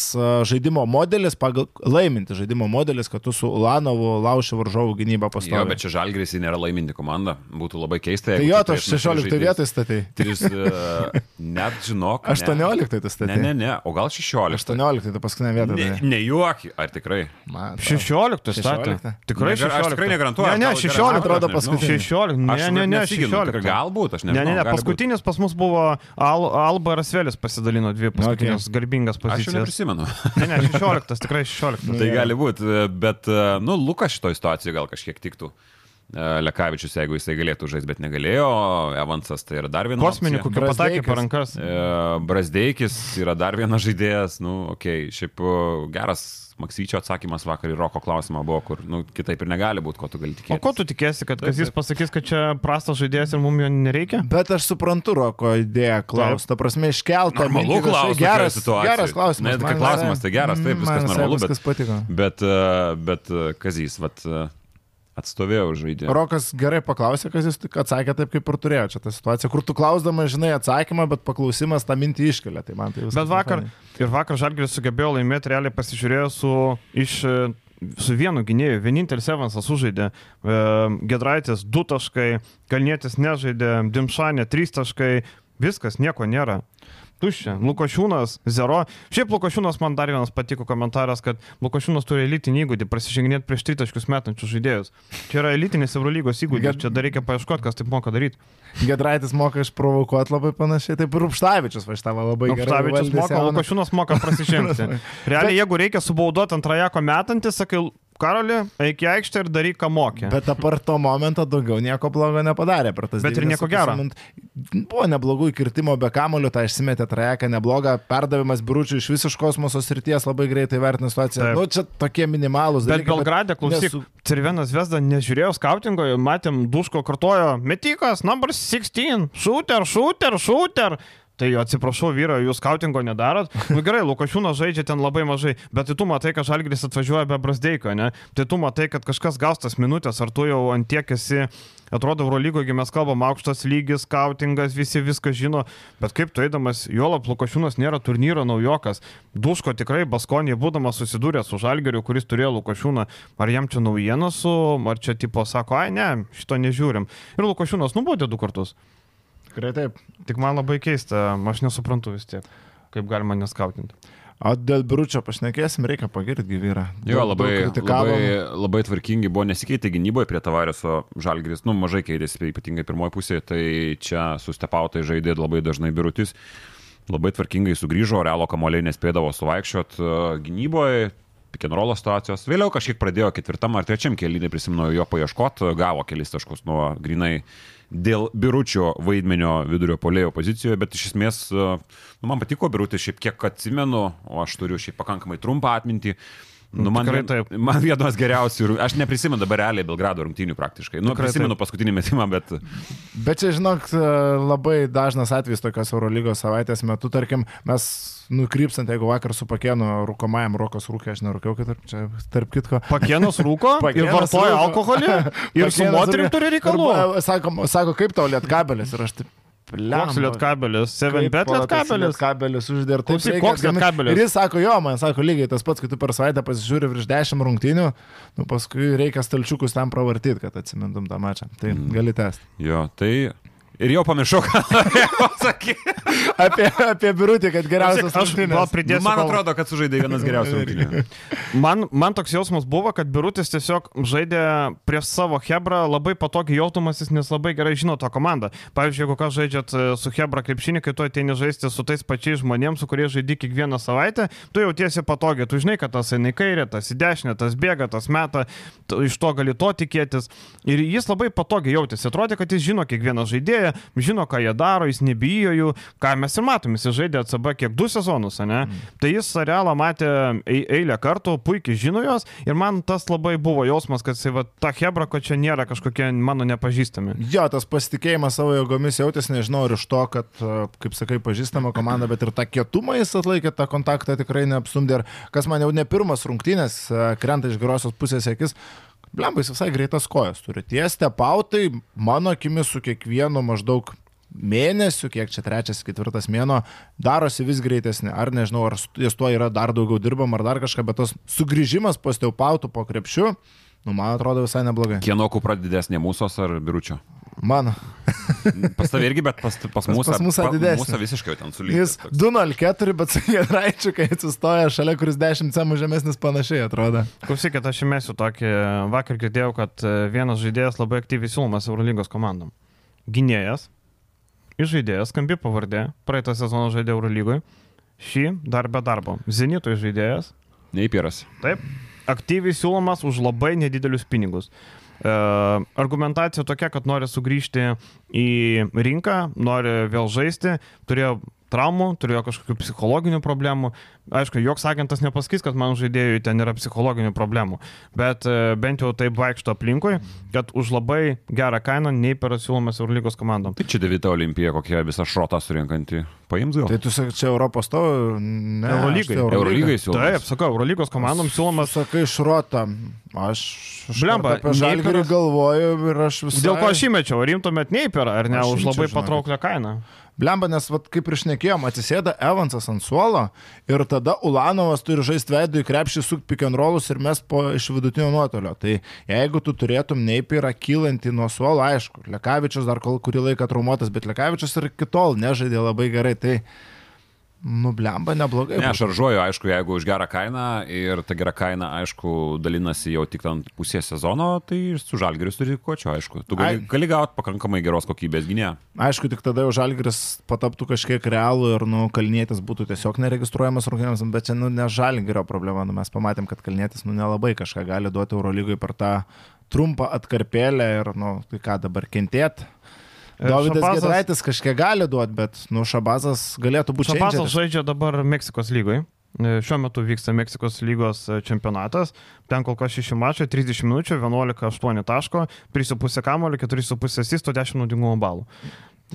žaidimo modelis, pagal, laiminti žaidimo modelis, kad tu su Ulanovu lauši varžovų gynybą pastoviai. Jo, bet čia Žalgris nėra laiminti komanda. Būtų labai keista. Tai jo, tu 16 vietoj statai. 3, uh, net žinok. 18 tu statai. Ne, ne, ne, o gal 16. 18 tai paskutinė vieta. Ne, nejuoki, ar tikrai? Man, 16 statai. Tikrai 16. Aš tikrai negarantuoju. Ne, ne, 16 atrodo paskutinis. 16. Ne, ne, ne, 16. Galbūt, aš nežinau. Ne, ne, ne, paskutinis pas mus buvo Alba Rasvelis pasidalino dvi paskutinės garbingas pozicijas. Aš neprisimenu. ne, ne, 16, tikrai 16. tai gali būti, bet, nu, Lukas šitoje situacijoje gal kažkiek tiktų. E, Lekavičius, jeigu jisai galėtų žaisti, bet negalėjo, Evansas tai yra dar vienas. Kosminį, kokį pasakė per rankas. E, Brasdeikis yra dar vienas žaidėjas, nu, okei, okay, šiaip geras Maksyčio atsakymas vakar į Roko klausimą buvo, kur, nu, kitaip ir negali būti, ko tu gali tikėtis. O ko tu tikėsi, kad kas jis pasakys, kad čia prastas žaidėjas ir mums jo nereikia? Bet aš suprantu Roko idėją klausti, ta prasme, iškeltą. Normalu klausimas. Geras, geras klausimas. Net, klausimas tai geras, taip, viskas normalu. Viskas patiko. Bet, bet Kazys, vat atstovėjau žaidimą. Rokas gerai paklausė, kas jis atsakė taip, kaip ir turėjo. Čia ta situacija, kur tu klausdamas žinai atsakymą, bet paklausimas tą mintį iškelia. Tai man tai viskas. Bet vakar, ir vakar Žalgiris sugebėjo laimėti, realiai pasižiūrėjo su iš su vienu gynėju, vienintelis Evansas sužaidė, e, Gedraitis 2 taškai, Kalnietis nežaidė, Dimšanė 3 taškai, viskas, nieko nėra. Tuščia. Lukošiūnas, zero. Šiaip Lukošiūnas man dar vienas patiko komentaras, kad Lukošiūnas turi elitinį įgūdį prasiženginėti prieš tritaškius metančius žaidėjus. Čia yra elitinis Eurolygos įgūdis, Ged... čia dar reikia paieškoti, kas taip moka daryti. Gedraitis moka išprovokuoti labai panašiai, taip ir Upštavičius vaštavo labai gerai. Upštavičius moka, Lukošiūnas moka prasižengti. Realiai, jeigu reikia subaudoti ant trajako metantis, sakai, Karoli, eik į aikštę ir daryk, ką mokė. Bet apart to momento daugiau nieko blogo nepadarė per tas Bet ir nieko gero. Buvo neblogų įkirtimo be kamulio, tai išsimetė trajeką, neblogą perdavimas biuručių iš visiškos kosmoso srities labai greitai vertina situaciją. Taip. Nu, čia tokie minimalūs dalykai. Bet Belgradė, klausyk, nesu... Cervenas Vesda nežiūrėjau skautingo, matėm, Duško kartojo, metikas, number 16, shooter, shooter, shooter. Tai atsiprašau, vyro, jūs skautingo nedarot. Nu gerai, Lukošiūnas žaidžia ten labai mažai, bet tai tu matai, kad Žalgris atvažiuoja be Brasdeiko, ne? Tai tu matai, kad kažkas gaus tas minutės, ar tu jau ant tiek esi, atrodo, Eurolygoje mes kalbam, aukštas lygis, skautingas, visi viską žino, bet kaip tu eidamas, Jolap Lukošiūnas nėra turnyro naujokas. Duško tikrai Baskonė, būdamas susidūręs su Žalgiriu, kuris turėjo Lukošiūną, ar jam čia naujienas ar čia tipo sako, ai ne, šito nežiūrim. Ir Lukošiūnas nubaudė du kartus. Tikrai taip. Tik man labai keista, aš nesuprantu vis tiek, kaip galima neskautinti. O dėl biuručio pašnekėsim, reikia pagirti gyvyrą. Jo, labai, labai, labai tvarkingi buvo, nesikeitė gynyboje prie Tavareso Žalgris, nu mažai keitėsi, ypatingai pirmoji pusė, tai čia sustepautai žaidė labai dažnai biurutis, labai tvarkingai sugrįžo, realo kamoliai nespėdavo suvaikščiot e, gynyboje, pikenrolo situacijos. Vėliau kažkiek pradėjo ketvirtam ar trečiam kelyje, prisimenu jo paieškot, gavo kelis taškus nuo grinai dėl biručio vaidmenio vidurio polėjo pozicijoje, bet iš esmės nu, man patiko birutis, šiaip kiek atsimenu, o aš turiu šiaip pakankamai trumpą atmintį. Nu, man, Tikrai taip. man vienas geriausių, aš neprisimenu dabar realiai Belgrado rungtynių praktiškai. Nu, Tikrai prisimenu taip. paskutinį metimą, bet... Bet čia, žinok, labai dažnas atvejis tokios Eurolygos savaitės metu, tarkim, mes nukrypstant, jeigu vakar su Pakėnu rūkomajam Rokas rūkė, aš nerūkiau, kad tarp, čia, tarp kitko. Pakėnas rūko ir Pakėnas vartoja rūko. alkoholį ir su moterim turi reikalų. Ir, Sako, sako, kaip tau lietkabelis ir aš taip. Koks lietkabelis? 7 bet lietkabelis? Kabelis uždė ir taip. Reikia koks lietkabelis? Ir jis sako, jo, man sako lygiai tas pats, kai tu per savaitę pasižiūri virš 10 rungtynių, nu paskui reikia stalčiukus tam pravartyti, kad atsimintum tą mačą. Tai Mm. gali tęsti. Jo, tai... Ir jau pamiršau, ką pasakyti. Apie, apie birutį, kad geriausias rungtynės. pridėsiu. Man atrodo, kad sužaidė vienas geriausių rungtynių. Man, man toks jausmas buvo, kad Birutis tiesiog žaidė prieš savo Hebrą labai patogiai jautumasis, nes labai gerai žino tą komandą. Pavyzdžiui, jeigu ką žaidžiat e, su Hebra krepšinį, kai tu ateini žaisti su tais pačiais žmonėmis, su kuriais žaidži kiekvieną savaitę, tu jautiesi patogiai, tu žinai, kad tas eina į kairę, tas į dešinę, tas bėga, tas meta, tu iš to gali to tikėtis. Ir jis labai patogiai jautėsi. Atrodė, kad jis žino kiekvieną žaidėją, žino, ką jie daro, jis nebijo jų, ką mes ir matom, jis žaidė ACB kiek du sezonus, ne? Mm. Tai jis realą matė ei- eilę kartų, puikiai žino jos ir man tas labai buvo jausmas, kad jisai va, ta Hebra, kad čia nėra kažkokie mano nepažįstami. Jo, tas pasitikėjimas savo jėgomis jautėsi, nežinau, ir iš to, kad, e, kaip sakai, pažįstama komanda, bet ir tą kietumą jis atlaikė, tą kontaktą tikrai neapstumdė. Ir kas man jau ne pirmas rungtynės, e, krenta iš gerosios pusės akis. Blembais visai greitas kojas turi. Tie stepautai, mano akimis, su kiekvienu maždaug mėnesiu, kiek čia trečias, ketvirtas mėno, darosi vis greitesni. Ar nežinau, ar ties tuo yra dar daugiau dirbam, ar dar kažką, bet tas sugrįžimas po stepautų po krepšiu, nu, man atrodo visai neblogai. Kieno kupra didesnė mūsų ar biručio? Mano. Pas tave irgi, bet pas, pas mūsų. pas mūsų didesnė. Mūsų visiškai ten Jis sulygęs. 204, bet su Gedraičiu, kai atsistoja šalia, kuris 10 cemų žemesnis panašiai atrodo. Klausykit, aš įmėsiu tokį, vakar girdėjau, kad e, vienas žaidėjas labai aktyviai siūlomas Eurolygos komandom. Gynėjas, žaidėjas, skambi pavardė, praeitą sezoną žaidė Eurolygoje, šį dar be darbo. Zenito žaidėjas, Neįpėras. Taip, aktyviai siūlomas už labai nedidelius pinigus. E, argumentacija tokia, kad nori sugrįžti į rinką, nori vėl žaisti, turėjo traumų, turėjo kažkokių psichologinių problemų. Aišku, joks agentas nepasakys, kad man žaidėjui ten yra psichologinių problemų, bet e, bent jau taip vaikšto aplinkui, kad už labai gerą kainą nei per siūlomas Eurolygos komandom. Tai čia devita olimpija, kokia visą šrotą surinkanti. Paims gal? Tai tu sakai, čia Europos to, ne. Eurolygai. tai Eurolygai. Eurolygai siūlomas. Taip, sakau, Eurolygos komandom siūlomas. Sakai, šrota. Aš, aš Blemba, apie žalgerį galvoju ir aš visai... Dėl ko aš įmečiau, ar imtumėt neįperą, ar ne, Aš už labai patrauklę kainą? Blemba, nes, vat, kaip ir šnekėjom, atsisėda Evansas ant suolo ir tada Ulanovas turi žaisti veidų į krepšį, suk pick and rollus ir mes po iš vidutinio nuotolio. Tai jeigu tu turėtum neipirą kylantį nuo suolo, aišku, Lekavičius dar kol kurį laiką traumuotas, bet Lekavičius ir kitol nežaidė labai gerai. Tai, nu, blemba, neblogai. Ne, aš šaržuoju, aišku, jeigu už gerą kainą ir ta gera kaina, aišku, dalinasi jau tik ant pusės sezono, tai su žalgeriu turi ko čia, aišku. Tu gali, Ai. gali gauti pakankamai geros kokybės gynėją. Aišku, tik tada jau Žalgiris pataptų kažkiek realų ir, nu, Kalnietis būtų tiesiog neregistruojamas rungtynėms, bet čia, nu, ne Žalgirio problema, nu, mes pamatėm, kad Kalnietis, nu, nelabai kažką gali duoti Eurolygui per tą trumpą atkarpėlę ir, nu, tai ką dabar kentėti. Davidas Šabazas- Gedraitis kažkiek gali duoti, bet, nu, Šabazas galėtų būti Šabazas changeris. žaidžia dabar Meksikos lygoje. Šiuo metu vyksta Meksikos lygos e, čempionatas. Ten kol kas 6 mačai, 30 minučių, 11-8 taško, 3,5 kamulio, 4,5 asisto, 10 naudingumo balų.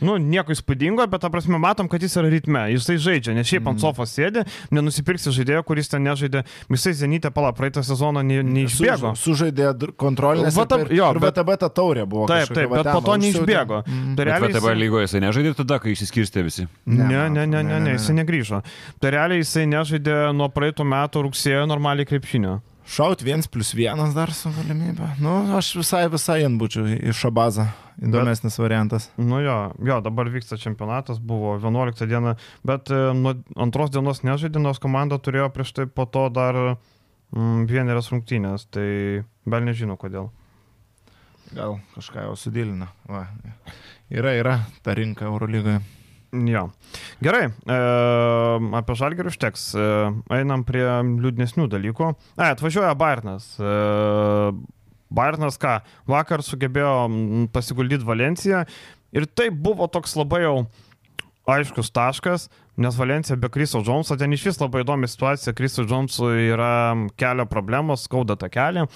Nu, nieko įspūdingo, bet, ta prasme, matom, kad jis yra ritme, jisai žaidžia, nes šiaip ant sofos sėdi, nenusipirksi žaidėjo, kuris ten nežaidė, jisai Zenytė pala praeitą sezoną ne- neišbėgo. Su, sužaidė kontrolinės VTB ir, jo, ir VTB ta taurė buvo. Taip, taip, bet po to neišbėgo. Mm. Tai realiai VTB lygoje jisai nežaidė tada, kai išsiskirstė visi. Ne, Ne, ne, ne, ne, ne, ne, ne, jisai negrįžo. Tai realiai jisai nežaidė nuo praeitų metų rugsėjo normaliai krepšinio. Šaut viens plus vienas dar su galimybė. Nu, aš visai, visai ant būčiau į šabazą. Įdomesnis variantas. Nu jo, jo, dabar vyksta čempionatas, buvo 11 diena, bet e, nuo antros dienos nežaidė, nors komanda turėjo prieš tai po to dar mm, vienerias rungtynės, tai bel nežinau kodėl. Gal kažką jau sudėlina. Va. Yra, yra ta rinka Eurolygoje. Jo. Gerai, e, apie žalgerį užteks. E, einam prie liūdnesnių dalykų. E, atvažiuoja Bairnas. E, Bairnas ką, vakar sugebėjo mm, pasiguldyti Valenciją ir tai buvo toks labai jau aiškus taškas, nes Valencija be Kriso Džonso, ten iš vis labai įdomi situacija, Kriso Džonsui yra kelio problemos, skauda tą kelią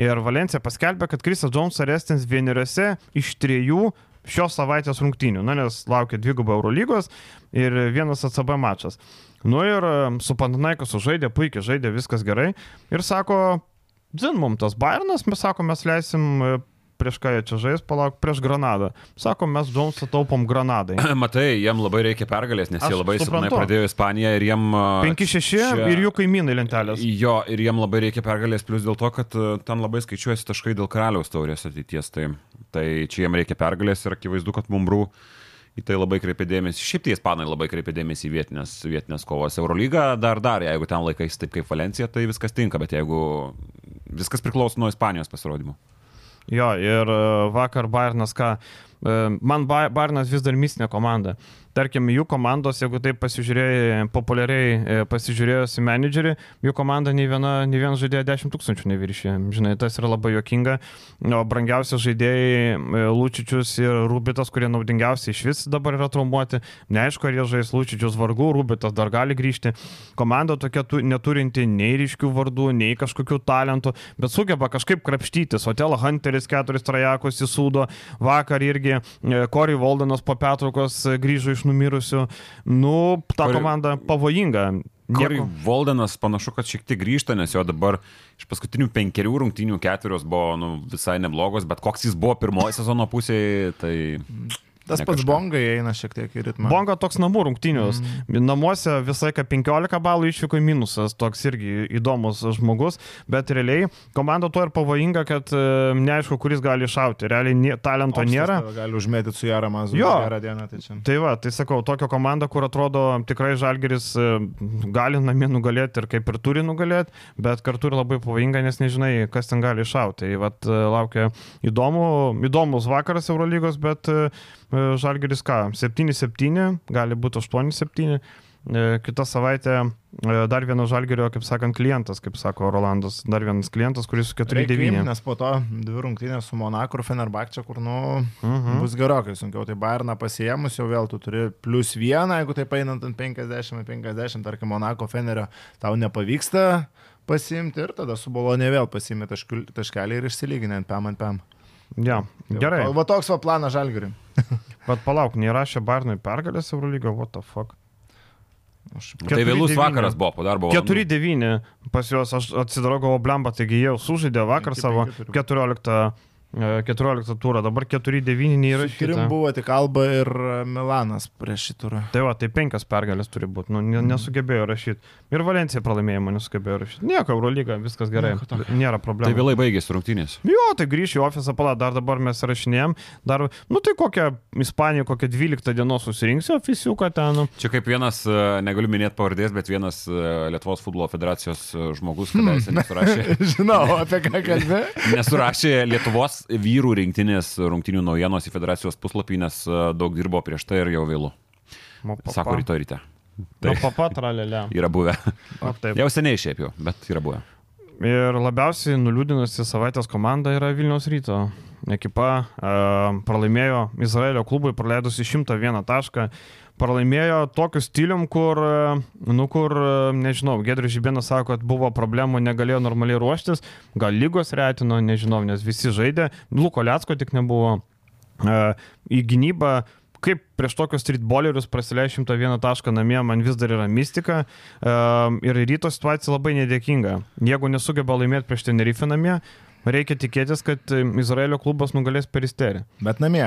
ir Valencija paskelbė, kad Krisas Džonsas restins vieneriuose iš trijų šios savaitės rungtynių, na, nes laukia dvigubą Eurolygos ir vienas ACB mačas. Nu ir su Pantanaikosu žaidė, puikiai žaidė, viskas gerai. Ir sako, zin mum tas Bairnas, mes sako, mes leisim e, prieš ką jie čia žais, palauk, prieš Granadą. Sako, mes Džonsą taupom Granadai. Matai, jiem labai reikia pergalės, nes Aš jie labai silpnai pradėjo Ispaniją ir jiem... a, 5-6 čia- ir jų kaimynai lentelės. Jo, ir jiem labai reikia pergalės, plus dėl to, kad a, ten labai skaičiuojasi taškai dėl karaliaus taurės ateities. Tai, tai čia jiem reikia pergalės ir akivaizdu, kad Mumbrų į tai labai kreipia dėmesį. Šiaip tie ispanai labai kreipia dėmesį į vietinės, vietinės kovos. Eurolyga dar dar, jeigu ten laikais taip kaip Valencija, tai viskas tinka, bet jeigu viskas priklauso nuo Ispanijos pasirodymų. Jo, ir e, vakar Bairnas ką, e, man Ba- Bairnas vis dar mistinė komanda. Tarkim, jų komandos, jeigu taip pasižiūrėjai, populiariai e, pasižiūrėjus į menedžerį, jų komanda nei viena, nei viena žaidėja 10 tūkstančių neviršė. Žinai, tas yra labai jokinga. O brangiausi žaidėjai e, Lūčičius ir Rubitas, kurie naudingiausi iš vis dabar yra traumuoti. Neaišku, ar jie žais Lūčičius vargu, Rubitas dar gali grįžti. Komanda tokia tu, neturinti nei ryškių vardų, nei kažkokių talentų, bet sugeba kažkaip krapštytis. Otelo Hunteris keturis trajekus įsūdo, vakar irgi Kori Voldanas po pertraukos e, grįžo iš numirusių. Nu, ta Corey- komanda pavojinga. Kori Nieko. Voldenas panašu, kad šiek tiek grįžta, nes jo dabar iš paskutinių penkerių rungtynių ketverios buvo nu, visai neblogos, bet koks jis buvo pirmoji sezono pusėje, tai... Tas pats bongai eina šiek tiek į ritmą. Bonga toks namų rungtynius. Mm. Namuose visą laiką 15 balų išvyko į minusas, toks irgi įdomus žmogus, bet realiai komanda to ir pavojinga, kad e, neaišku, kuris gali iššauti. Realiai nie, talento Opstas nėra. Gali užmėtyti su Jaramazu. Jo. Gerą dieną, tai čia. Tai va, tai sakau, tokia komanda, kur atrodo tikrai Žalgeris e, gali namie nugalėti ir kaip ir turi nugalėti, bet kartu ir labai pavojinga, nes nežinai, kas ten gali iššauti. Tai va, laukia įdomu, įdomus vakaras Eurolygos, bet e, Žalgeris ką, 7-7, gali būti 8-7. E, Kita savaitė e, dar vienas Žalgerio, kaip sakant, klientas, kaip sako Rolandas, dar vienas klientas, kuris su Reikia 4-9. imt, nes po to dvi rungtynės su Monaku ir Fenerbakčia, kur, nu, Mhm. bus gerokai sunkiau. Tai Bairną pasiemus jau vėl tu turi plus vieną, jeigu taip einant ant 50-50, tarkim, Monako Fenerio tau nepavyksta pasiimti ir tada su Bolonė vėl taškiul- taškelį ir išsilyginant PM ant PM. Ja, gerai. Va toks va planas Žalgiriui. Bet palauk, neįrašė Barnui pergalės Eurolygo, what the fuck. Aš- Tai vėlus 4-9. vakaras buvo po darbo. valandų. 4-9 pas juos, aš atsidarau galvo blemba, taigi jie jau sužaidė vakar 5-5 savo turi būt. 14, e, 14 turą, dabar 4-9 Su neįrašyta. Trim buvo tik Alba ir e, Milanas prieš šį turą. Tai va, tai penkias pergalės turi būti, nu, ne, nesugebėjo rašyti. Ir Valencija pralaimėjimą nesugebėjo rašyti. Nieko, Eurolyga, viskas gerai, nėra Tai problemų. vėlai baigėsi rungtynės. Jo, tai grįšiu į ofisą, pala, dar dabar mes rašinėjom, dar, nu tai kokią Ispaniją, kokią 12 dienos susirinksiu ofisiuką ten. Nu. Čia kaip vienas, e, negaliu minėti pavardės, bet vienas e, Lietuvos futbolo federacijos žmogus, kadaise nesurašė, Žinau, apie ką kalbė. nesurašė Lietuvos vyrų rinktinės rungtynių naujienos į federacijos puslapį, nes e, daug dirbo prieš tai ir jau papa. Sako ryto ryte. Nu, papa, tralelė. Yra buvę. O. Jau seniai šiaip jau, bet yra buvę. Ir labiausiai nuliūdinusi savaitės komanda yra Vilniaus ryto. Ekipa e, pralaimėjo Izraelio klubui, praleidusi 101 tašką. Pralaimėjo tokiu stilium, kur, e, nu, kur, e, nežinau, Gedrius Žibėnas sako, kad buvo problemų, negalėjo normaliai ruoštis, gal lygos retino, nežinau, nes visi žaidė, Luko Liatsko tik nebuvo. E, į gynybą kaip prieš tokius streetballerius prasileisti 101 tašką namie, man vis dar yra mistika. Ir ryto situacija labai nedėkinga. Jeigu nesugeba laimėti prieš Tenerife namie, reikia tikėtis, kad e, Izraelio klubas nugalės peristerį. Bet namie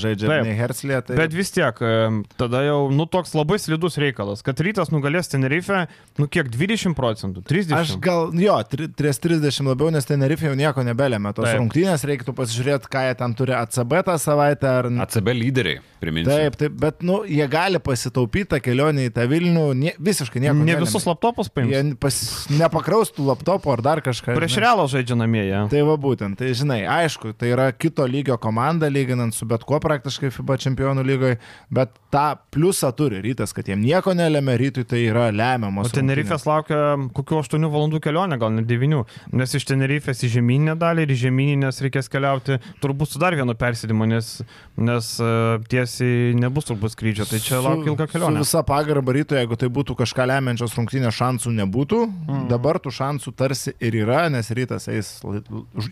žaidžia Taip. ne Herslė, tai... Bet vis tiek, em, tada jau, nu, toks labai slidus reikalas, kad rytas nugalės Tenerife, nu, kiek 20 procentų, 30. Aš gal, jo, tri- ties 30 labiau, nes Tenerife jau nieko nebelėmė. Tos Taip. rungtynės reiktų pasižiūrėti, ką jie ten turi ACB tą savaitę. Ar... ACB lyderiai, priminsiu. Taip, taip, bet, nu, jie gali pasitaupyti tą kelionę į tą Vilnių, nie, visiškai nieko. Ne nelėmė. visus laptopus paims. Jie pas, nepakraustų laptopo ar dar kažką. Prieš realą žaidžia namie. jie. Tai va būtent, tai žinai, aišku, tai yra kito lygio komanda, lyginant su bet kuo praktiškai FIBA čempionų lygoje, bet tą pliusą turi rytas, kad jiem nieko nelėmė, rytui tai yra lemiamas. O Tenerifės laukia kokių 8 valandų kelionė, gal net 9, nes iš Tenerifės į žemyninę dalį ir į žemyninės reikės keliauti turbūt su dar vienu persėdimu, nes, nes e, tiesiai nebus turbūt skrydžio, tai čia laukia ilga Su kelionė. visa pagarba rytui, jeigu tai būtų kažką lemiančios rungtynės, šansų nebūtų. Mm. Dabar tų šansų tarsi ir yra, nes rytas eis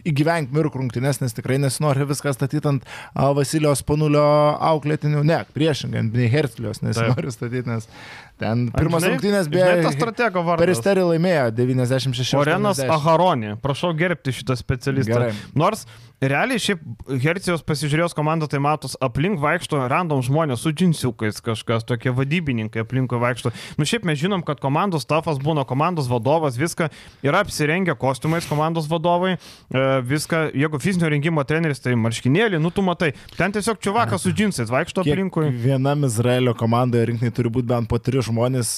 įgyvenk mirk rungtynės, nes tikrai nesinori viską statyti ant Vasilijos panulio auklėtinių. Ne, priešingai, ant nei Hertlios nesinori statyti, nes ten pirmas rungtynės beje. tas stratego vardas? Peristerį laimėjo 96. Orenas Aharonė, prašau gerbti šitą specialistą. Gerai. Nors realiai šiaip Hercijos pasižiūrėjus komandą, tai matos, aplink vaikšto random žmonės su džinsiukais kažkas, tokie vadybininkai aplinkui vaikšto. Nu šiaip mes žinom, kad komandos stafas būna komandos vadovas, viską yra apsirengę kostiumais komandos vadovai, e, viską, jeigu fizinio rengimo treneris, tai marškinėlį, nu tu matai, ten tiesiog čiuvakas su džinsais vaikšto aplinkui. Vienam Izraelio komandoje rinkiniai turi būti bent po tris žmonės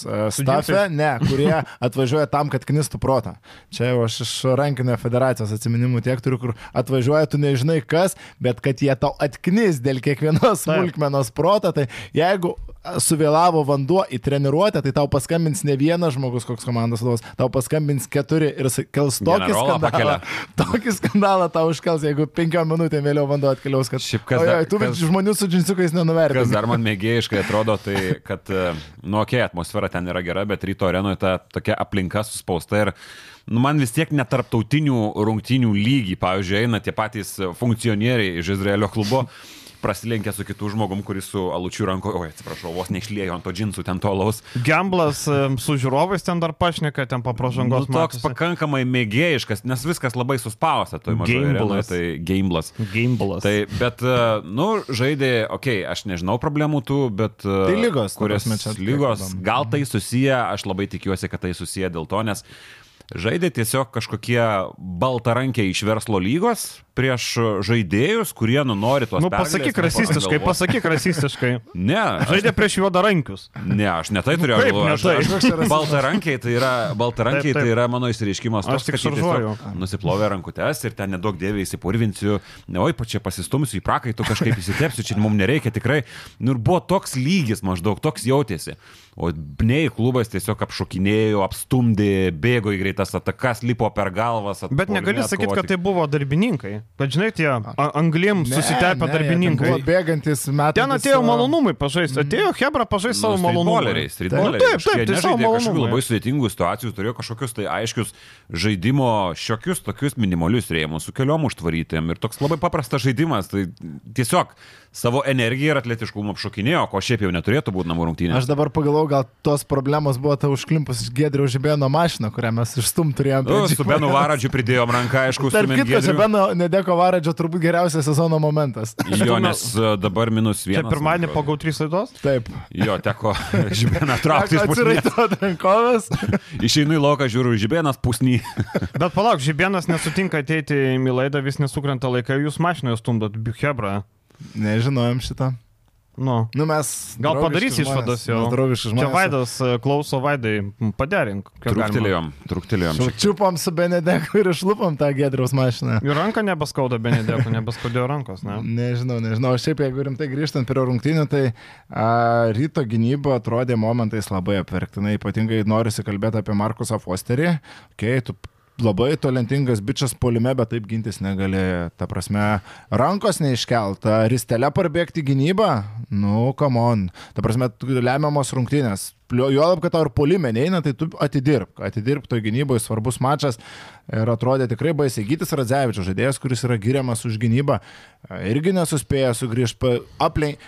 uh, Su stafe, ne, kurie atvažiuoja tam, kad knistų protą. Čia jau aš iš rankinio federacijos atsiminimų tiek turiu, kur atvažiuoja, tu nežinai kas, bet kad jie tau atknis dėl kiekvienos smulkmenos protą, tai jeigu suvėlavo vanduo į treniruotę, tai tau paskambins ne vienas žmogus, koks komandos vadovas, tau paskambins keturi ir kels tokį Generolą skandalą. pakelia. Tokį skandalą tau užkels, jeigu penkiom minutėm vėliau vanduo atkeliaus, kad... Šiaip kas Ojoj, tu kas- žmonių su džinsukais nenuvertini. Kas dar man mėgėjiškai atrodo, tai kad, e, nu, okei, okay, atmosfera ten yra gera, bet ryto arenoje ta tokia aplinka suspausta ir nu, man vis tiek netarptautinių rungtynių lygį, pavyzdžiui, eina tie patys funkcionieriai iš Izraelio klubo. Prasilenkia su kitų žmogum, kuris su alučiu ranko, oi, atsiprašau, vos neišlėjo ant to džinsų ten to laus. Gamblas su žiūrovais ten dar pašneka, ten Nu, papražangos. toks pakankamai mėgėjiškas, nes viskas labai suspausta, toj mažoje arenoje, tai gamblas. Gamblas. Tai, bet, e, nu, žaidė, okei, okay, aš nežinau problemų tų, bet... e, Tai lygos, ta kurios prasme, čia lygos, gal tai susiję, aš labai tikiuosi, kad tai susiję dėl to, nes žaidė tiesiog kažkokie baltarankiai iš verslo lygos prieš žaidėjus, kurie nu nori tos... Nu, pasakyk rasistiškai, pasakyk rasistiškai. Ne, aš, Žaidė prieš juodarankius. ne, aš ne tai turėjau galvoje. ne Aš- tai? aš-? Baltarankiai tai yra, baltarankiai Taip, taip. tai yra mano įsireiškimas Aš tik šaržuoju. nusiplovė rankutes ir ten nedaug dėvė įsipurvinsiu, ne, oi, pačia pasistumsiu į prakaitų, kažkaip įsitepsiu, čia mums nereikia tikrai. Nu ir buvo toks lygis maždaug, toks jautėsi. O Bnei klubas tiesiog apšokinėjo, apstumdė, bėgo į greitas atakas, lipo per galvas. Bet negali sakyti, kad tai buvo darbininkai. Bet žinai, tie anglim susitepę darbininkai. Buvo bėgantis metai. Ten atėjo malonumai pažaisti. Atėjo Hebra pažaisti savo malonumai. streetballeriai, Nu, streetballeriai. taip, taip, tai savo nežaidė kažkokių malonumui. labai sudėtingų situacijų, turėjo kažkokius tai aiškius žaidimo, šiokius tokius minimalius rėmus, su keliom užtvarytėm ir toks labai paprastas žaidimas. Tai tiesiog savo energiją ir atletiškumą apšokinėjo, ko šiaip jau neturėtų būti namų rungtynės. Aš dabar pagalvoju, gal tos problemos buvo ta užklimpus Gedriaus žibėno mašina, kurią mes išstum turėjome. Nu, su Benu Varadžiu pridėjom ranką, aišku, Tarp stumėm kitko, čia. Beno Nedeko Varadžio turbūt geriausias sezono momentas. Jo, nes e, dabar minus Čia vienas. pirmadienį man po atrodo. GAU3 laidos? Taip. Jo, teko žibėną traukti. iš. Atsiraito rankovės. Išeinu į lauką, žiūriu, žibėnas pusny. Bet palauk, Žibienas nesutinka ateiti į laidą, vis nesukrenta laikai, jūs mašinoje stumdot, Hebra. Nežinojom šitą. Nu. Nu, mes. Gal padarys išvadas jau. Čia. Vaidas e, klauso Vaidai, paderink. Truktelėjom, truktelėjom. Čiupom su Benedeku ir išlupom tą Gedriaus mašiną. Ir ranka nebeskauda Benedėko, nebeskaudėjo rankos, ne? Nežinau, nežinau. Šiaip jeigu rimtai grįžtant prie rungtynių, tai a, ryto gynyba atrodė momentais labai apverktinai. Ypatingai norisi kalbėti apie Markusą Fosterį. Okay, tu labai talentingas bičias polime, bet taip gintis negali. Ta prasme, rankos neiškelta. Ristelė parbėgti gynybą? Nu, come on. Ta prasme, lemiamos rungtynės. Juolab, kad tau ir polime neina, tai tu atidirbk. Atidirbk to gynyboje, svarbus mačas. Ir atrodė tikrai baisiai. Gytis Radzevičius, žaidėjas, kuris yra giriamas už gynybą, irgi nesuspėjo sugrįžti aplink.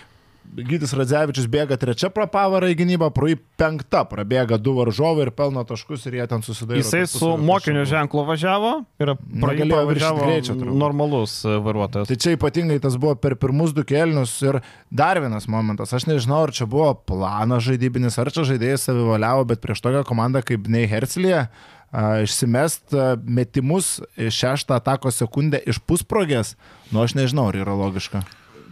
Gytis Radzevičius bėga trečia pro pavarą į gynybą, pro jį penkta prabėga du varžovai ir pelno taškus ir jie ten susidaro. Jisai su mokinio ženklu važiavo ir važiavo greičio normalus e, vairuotojas. Tai čia ypatingai tas buvo per pirmus du kelnius ir dar vienas momentas. Aš nežinau, ar čia buvo planas žaidybinis, ar čia žaidėjai savivaliavo, bet prieš tokią komandą kaip Nei Herzlija išsimest metimus į šeštą atako sekundę iš pusprogės, nu aš nežinau, ar yra logiška.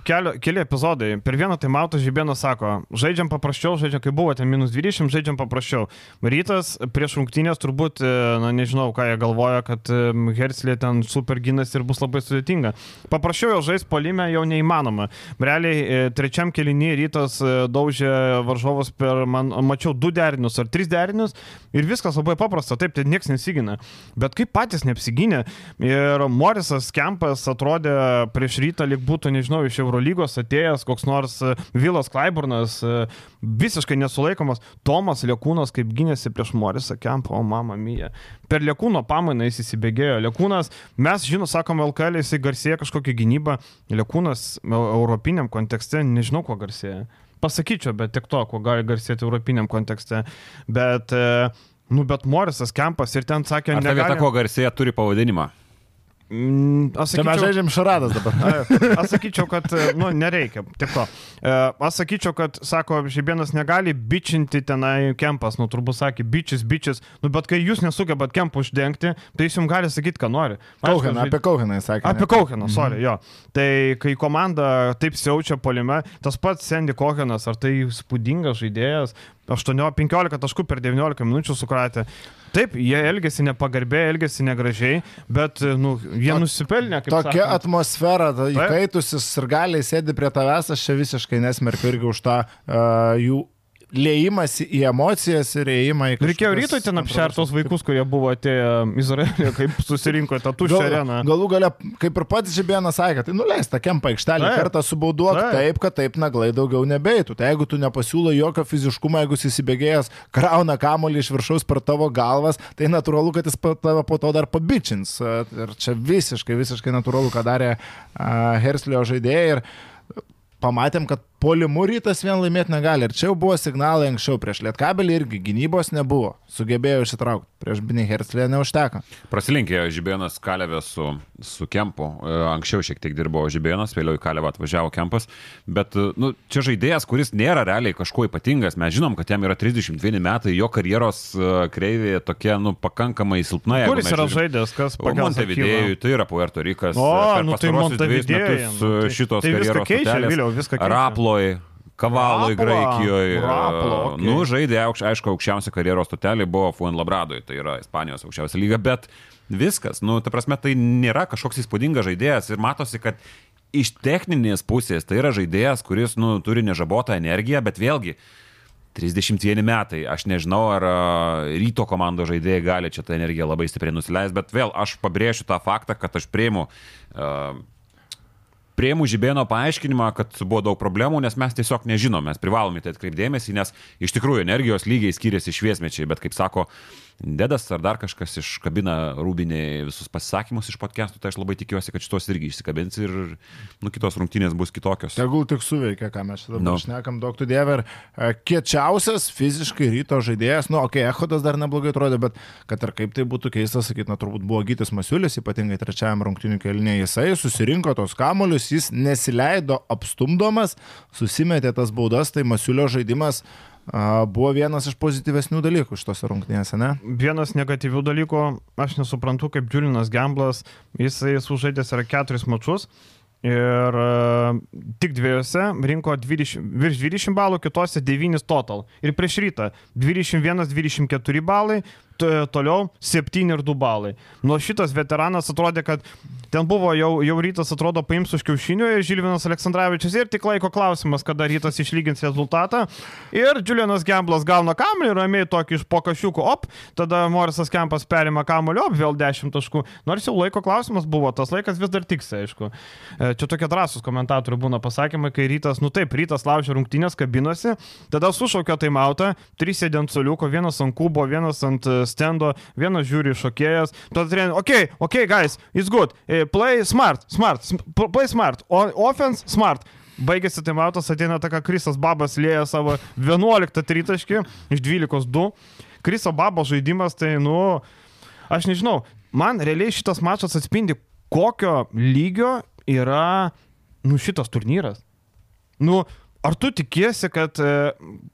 Kelio, keli epizodai. Per vieną tai mato Žibėnas sako, žaidžiam paprasčiau, žaidžiam, kai buvo ten minus 20, žaidžiam paprasčiau. Rytas prieš rungtynės turbūt, e, na nežinau, ką jie galvoja, kad e, Herslė ten super ginas ir bus labai sudėtinga. Paprasčiau jo žais polime jau neįmanoma. Realiai e, trečiam kelinį rytas daužė varžovus per, man mačiau, du derinius ar tris derinius ir viskas labai paprasta, taip, tai niekas nesigina. Bet kaip patys neapsigynė ir Morisas Kempas atrodė prieš rytą, lyg būtų, nežinau, iš Eurolygos atėjęs koks nors e, Vilas Klaiburnas, e, visiškai nesulaikomas. Tomas Liekūnas kaip gynėsi prieš Morisą Kempą, o mama mija. Per Liekūno pamainą jis įsibėgėjo. Liekūnas, mes žinom, sakom, LKL jisai garsėja kažkokią gynybą. Liekūnas e, europiniam kontekste, nežinau, kuo garsėja. Pasakyčiau, bet tik to, kuo gali garsėti europiniam kontekste. Bet, nu, bet Morisas Kempas ir ten sakė, Ar ta vieta, ko garsėja, turi pavadinimą? Mm, Aš Čia mes sakyčiau, žaidžiam šaradas dabar. Aš sakyčiau, kad, nu, nereikia, tik to. E, Aš sakyčiau, kad, sako, Žibėnas negali bičinti tenai kempas, nu, turbūt sakė, bičis, bičis, nu, bet kai jūs nesugebat kempų uždengti, tai jis jums gali sakyti, ką nori. Kauheną, apie Kauheną jis sakė. Apie? Kauheną, sorry, jo. Tai kai komanda taip siaučia polime, tas pats Sandy Kohenas, ar tai spūdingas žaidėjas, 8-15 taškų per 19 minučių sukratė. Taip, jie elgesi nepagarbiai, elgesi negražiai, bet, nu, jie To- nusipelnė, Tokia sakant. atmosfera, įkaitusis ir galiai sėdi prie tavęs, aš čia visiškai nesmerkiu irgi už tą uh, jų lėjimąsi į emocijas ir ėjimą į... Reikėjo rytoj ten apšertos vaikus, kurie buvo atėję į Izraelį, kaip susirinko tą tuščią Gal, areną. galų gale, kaip ir pats Žibėnas sakė, tai nuleis tą kempą aikštelį, kartą subauduok Taip. taip, kad taip naglai daugiau nebeitų. Tai jeigu tu nepasiūlo jokio fiziškumo, jeigu jis įsibėgėjęs krauna kamolį iš viršaus per tavo galvas, tai natūralu, kad jis tave po to dar pabičins. Ir čia visiškai, visiškai natūralu, ką darė uh, Herslio žaidėjai. Ir pamatėm, kad polimų rytas vien laimėti negali. Ir čia jau buvo signalai anksčiau prieš Lietkabelį irgi gynybos nebuvo. Sugebėjo išsitraukti. Prieš Binį Herslį neužteko. Prasilenkė Žibėnas Kalevė su, su Kempu. E, Anksčiau šiek tiek dirbo Žibėnas, vėliau į Kalevą atvažiavo Kempas. Bet e, nu, čia žaidėjas, kuris nėra realiai kažkuo ypatingas. Mes žinom, kad jam yra 31 metai, jo karjeros e, kreivė tokia nu, pakankamai silpna. Kuris yra žaidėjas, kas pagal Montevidėjui, tai yra Puerto Rikas. O, per nu tai metus, nu, tai- šitos tai viską karjeros keičia, Viliau, viską keičia. Raploj. Kavaloj, Graikijoje. Rapla, okei. Nu, žaidė, aukš, aišku, aukščiausia karjeros stotelė buvo Fuenlabradoje, tai yra Ispanijos aukščiausia lyga, bet viskas, nu, ta prasme, tai nėra kažkoks įspūdingas žaidėjas ir matosi, kad iš techninės pusės tai yra žaidėjas, kuris, nu, turi nežabotą energiją, bet vėlgi, 31 metai, aš nežinau, ar a, ryto komandos žaidėjai gali čia tą energiją labai stipriai nusileisti, bet vėl aš pabrėšiu tą faktą, kad aš prieimu uh, Prieimu Žibėno paaiškinimą, kad buvo daug problemų, nes mes tiesiog nežinom, mes privalome tai atkreipdėmėsi, nes iš tikrųjų energijos lygiai skiriasi šviesmečiai, bet kaip sako Dedas ar dar kažkas iškabina rūbinį visus pasisakymus iš podcastų, tai aš labai tikiuosi, kad šitos irgi išsikabins ir nu, kitos rungtynės bus kitokios. Tegul tik suveikia, ką mes dabar Nu. no. šnekam, daug tu dievė. Ir e, kiečiausias fiziškai ryto žaidėjas, nu, okei, okay, Echodas dar neblogai atrodė, bet kad ir kaip tai būtų keista sakyti, na, turbūt buvo Gytis Masiulis, ypatingai trečiajam rungtinių kelnėje, jisai susirinko tos kamolius, jis nesileido apstumdomas, susimetė tas baudas, tai Masiulio žaidimas a, buvo vienas iš pozityvesnių dalykų šitose rungtynėse, ne? Vienas negatyvių dalykų, aš nesuprantu, kaip Julianas Gamblas, jisai sužaidęs yra keturis mačius ir uh, tik dviejose rinko 20, virš 20 balų, kitose 9 total. Ir prieš rytą 21-24 balai, toliau 7 ir 2 balai. Nuo šitas veteranas atrodė, kad ten buvo jau, jau rytas atrodo paims už kiaušinių ir Žilvinas Aleksandраvičius ir tik laiko klausimas, kada rytas išlygins rezultatą. Ir Julianas Gamblas gauna kamuolį, ramiai tokį iš pokašiukų, op, tada Morisas Kempas perima kamuolį, op, vėl 10 taškų. Nors jau laiko klausimas buvo, tas laikas vis dar tiksi, aišku. E, Čia tokie drąsūs komentatorių būna pasakymai, kai rytas, nu taip, rytas laužia rungtynės kabinosi, tada sušaukio taimautą, trys sėdė ant soliuko, vienas ant kubo, vienas ant e, stendo, vienas žiūri šokėjas, tada treneris, okei, okay, okei, okay, guys, it's good, Eh, play smart, smart, play smart, offense smart. baigėsi taimautas, ateina taka Krisas Babas lėja savo 11 tritaškį iš 12 2. Kriso Babo žaidimas, tai, nu, aš nežinau, man realiai šitas mačas atspindi, kokio lygio yra, nu, šitas turnyras. Nu, Ar tu tikiesi, kad e,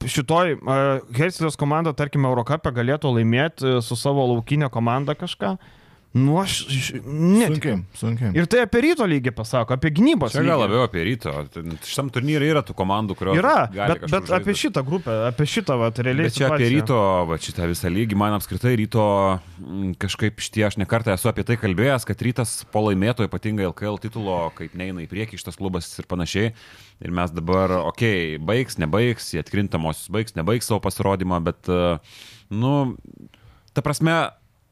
šitoj e, Helsilijos komanda, tarkime, Eurocapė galėtų laimėti e, su savo laukinė komanda kažką? Nu, aš ne. Sunkiai, sunkiai. Ir tai apie ryto lygį pasako, apie gynybos. Čia gal lygį. labiau apie ryto. Šitam turnyrui yra tų komandų, kurios. Yra, bet, bet apie žaisti. šitą grupę, apie šitą, va, realiai. Bet čia apie situaciją. ryto, va, šitą visą lygį, man apskritai ryto mm, kažkaip šitie, aš nekartą esu apie tai kalbėjęs, kad rytas po laimėto ypatingai LKL titulo, kaip neina į priekį šitas klubas ir panašiai. Ir mes dabar, okei, okay, baigs, nebaigs, jie atkrintamosius baigs, nebaigs savo pasirodymą, bet, e, nu, ta prasme,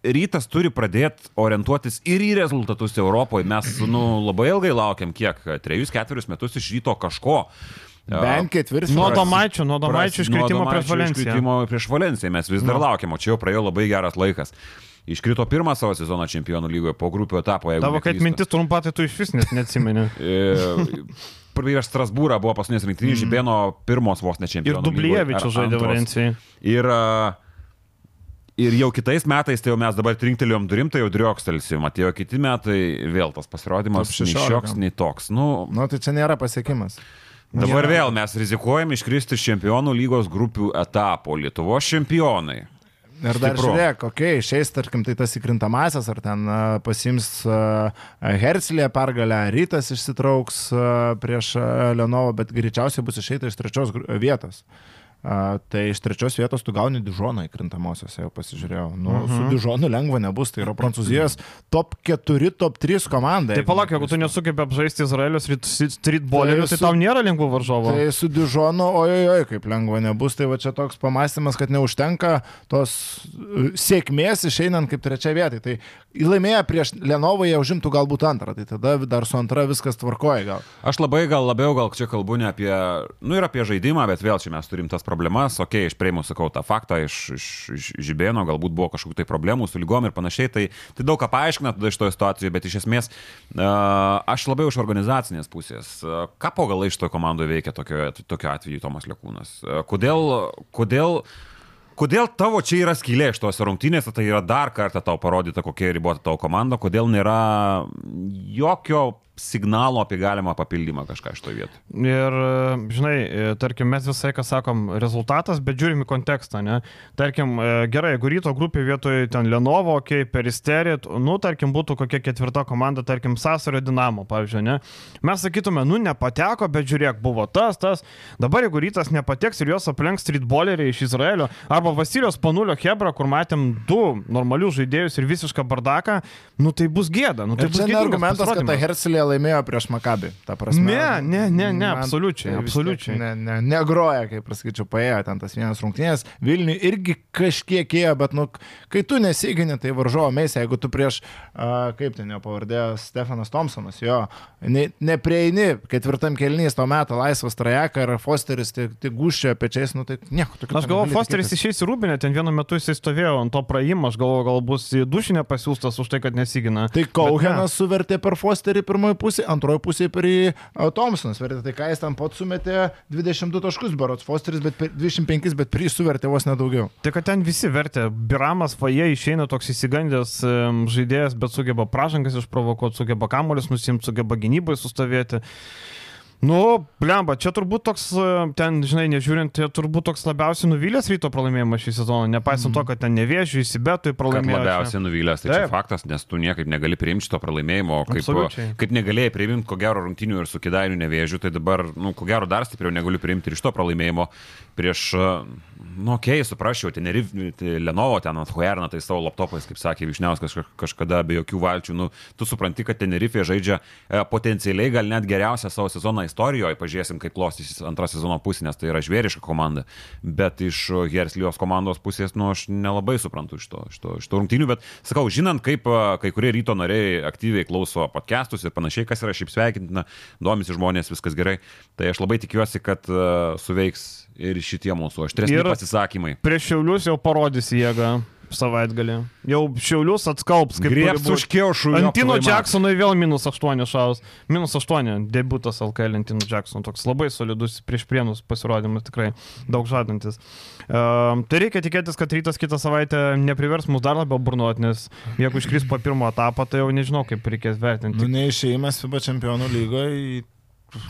rytas turi pradėti orientuotis ir į rezultatus Europoje. Mes, nu, labai ilgai laukiam, kiek, trejus, ketverius metus iš ryto kažko. Bent ketvirtį. Nuo Domaičio, nuo Domaičio iškritimo prieš Valenciją. Iškritimo prieš Valenciją mes vis dar Nu. laukiam, o čia jau praėjo labai geras laikas. Iškrito pirmą savo sezoną čempionų lygoje po grupių etapo. Tavo, kad mintis trumpa, tai tu iš vis net neatsimeni. E, Prieš Strasbūrą buvo paskutinės rungtynės, Žibėno pirmos vos ne Ir čempionų. Dublievičius žaidė Valencijai. Ir, a, ir jau kitais metais, tai jau mes dabar trinktelėjom durim, tai jau driokstelsim. Atėjo kiti metai, vėl tas pasirodymas, nei 16. šioks, nei toks. Nu, Nu, tai čia nėra pasiekimas. Dabar Nėra. vėl mes rizikuojam iškristi iš čempionų lygos grupių etapo. Lietuvos čempionai. Ir dar Stipru. žiūrėk, okei, okay, šiais, tarkim, tai tas įkrintamasias, ar ten a, pasims Herslė pergalę, Rytas išsitrauks a, prieš a, Lenovą, bet greičiausiai bus išeita iš trečios vietos. A, tai iš trečios vietos tu gauni Dižoną įkrintamosiose, jau pasižiūrėjau. Nu, uh Mhm. -huh. Su Dižonu lengva nebus, tai yra Prancūzijos top 4, top 3 komanda. Tai palauk, jeigu tu nesugebė apžaisti Izraelio streetbolerių, tai su- tau nėra lengvų varžovų. Tai su Dižonu, ojojoj, kaip lengva nebus, tai va čia toks pamastymas, kad neužtenka tos e, sėkmės išeinant kaip trečia vieta. Tai laimėję prieš Lenovą jie užimtų galbūt antrą, tai tada dar su antra viskas tvarkoja gal. Aš labai gal labiau gal čia kalbu ne apie, nu ir apie žaidimą, bet vėl čia mes turim tas problemas. Ok, iš prieimu sakau tą faktą iš, iš, iš Žibėno, galbūt buvo kažkokių tai problemų su lygom ir panašiai. Tai, tai daug ką paaiškina tada iš to situacijų, bet iš esmės aš labiau iš organizacinės pusės. Ką po galai iš to komandoje veikia tokio, tokio atveju Tomas Lekūnas? Kodėl, kodėl Kodėl tavo čia yra skylė iš tos rungtynėse, tai yra dar kartą tau parodyta, kokia ribota tavo komanda, kodėl nėra jokio signalo apie galimą papildymą kažką iš to vietų. Ir, e, žinai, e, tarkim, mes visai ką sakom, rezultatas, bet žiūrim į kontekstą, ne? Tarkim, e, gerai, jeigu ryto grupė vietoj ten Lenovo, okay, Peristerį, nu, tarkim, būtų kokia ketvirta komanda, tarkim, Sasario Dinamo, pavyzdžiui, ne? Mes sakytume, nu, nepateko, bet žiūrėk, buvo tas, tas. Dabar, jeigu rytas nepateks ir juos aplenks streetballeriai iš Izraelio, arba Vasilijos Panulio Hebra, kur matėm du normalius žaidėjus ir visišką bardaką, nu, tai bus gėda. Nu, tai Ir bus gėdingas argumentas, kad ta. Hercelė laimėjo prieš Makabį. Prasme, Ne, ne, ne, ne, absoliučiai, absoliučiai. Ne, ne, negroja, kaip pasakyčiau, paėjo ten tas vienas rungtynės. Vilniui irgi kažkiek ėjo, bet, nu, kai tu nesigini, tai varžovo mėsė, jeigu tu prieš, a, kaip ten jo pavardė, Stefanas Thompsonas, jo, ne, neprieini, ketvirtam kelnys to meto laisvas trajeką ir Fosteris tik, tik guščia pečiais, nu tai nieko tokio. Aš galvoju, Fosteris išeis į Rūbinę, ten vienu metu jisai stovėjo ant to praėjimo, aš galvoju, gal bus į dušinę pasiūstas už tai, kad nesigina. Tai Kauhenas suvertė per Fosterį pirmoji pusė, antroji pusė per Thompsonas vertė. Tai ką jis ten pat sumetė 22 taškus barots Fosteris, bet per 25, bet prie suvertė vos nedaugiau. Tai kad ten visi vertė. Biramas Faje išeina toks įsigandęs em, žaidėjas, bet sugeba pražangas išprovokuoti, sugeba kamuolis nusimti, sugeba gynybai sustovėti. Nu, blemba, čia turbūt toks, e, ten, žinai, nežiūrint, tai turbūt toks labiausiai nuvylęs ryto pralaimėjimas šį sezoną, nepaisant to, kad ten nevėžiai, įsibetui Kad pralaimėjo. labiausiai nuvylęs, tai čia Taip. faktas, nes tu niekaip negali priimti šito pralaimėjimo, kaip, Absoliučiai. kaip negalėjai priimti ko gero rungtinių ir su kidainių nevėžiu, tai dabar, nu, ko gero dar stipriau negaliu priimti ir iš to pralaimėjimo prieš, nu, okei, okay, suprasčiau, Tenerif, tai Lenovo ten ant Huerna, tai savo laptopais, kaip sakė Višniauskas kaž- kažkada be jokių valčių, nu, tu supranti, kad Tenerifė žaidžia e, potencialiai gal net geriausią savo sezoną istorijoje, pažiūrėsim, kaip klostysis antra sezono pusė, nes tai yra žvėriška komanda, bet iš Herslijos komandos pusės, nu, aš nelabai suprantu iš to, iš to, iš to rungtynių, bet sakau, žinant, kaip e, kai kurie ryto nariai aktyviai klauso podcastus ir panašiai, kas yra šiaip sveikintina, domisi žmonės, viskas gerai, tai aš labai tikiuosi, kad uh, suveiks ir šitie mūsų aštresni Ir- pasisakymai. Prieš Šiaulius jau parodys jėgą. savaitgalį. Jau šiaulius atskalbs kaip būt. už kiaušų. Antino Jacksonui vėl minus 8 šaus. Minus 8 debutas LKL Antino Jackson. Toks labai solidus prieš prienus pasirodymas, tikrai daug žadantis. Um, tai reikia tikėtis, kad rytas kitą savaitę neprivers mus dar labiau burnuoti, nes jeigu iškris po pirmo etapo, tai jau nežinau, kaip reikės vertinti. Nu, neišėjimas FIBA čempionų lygoje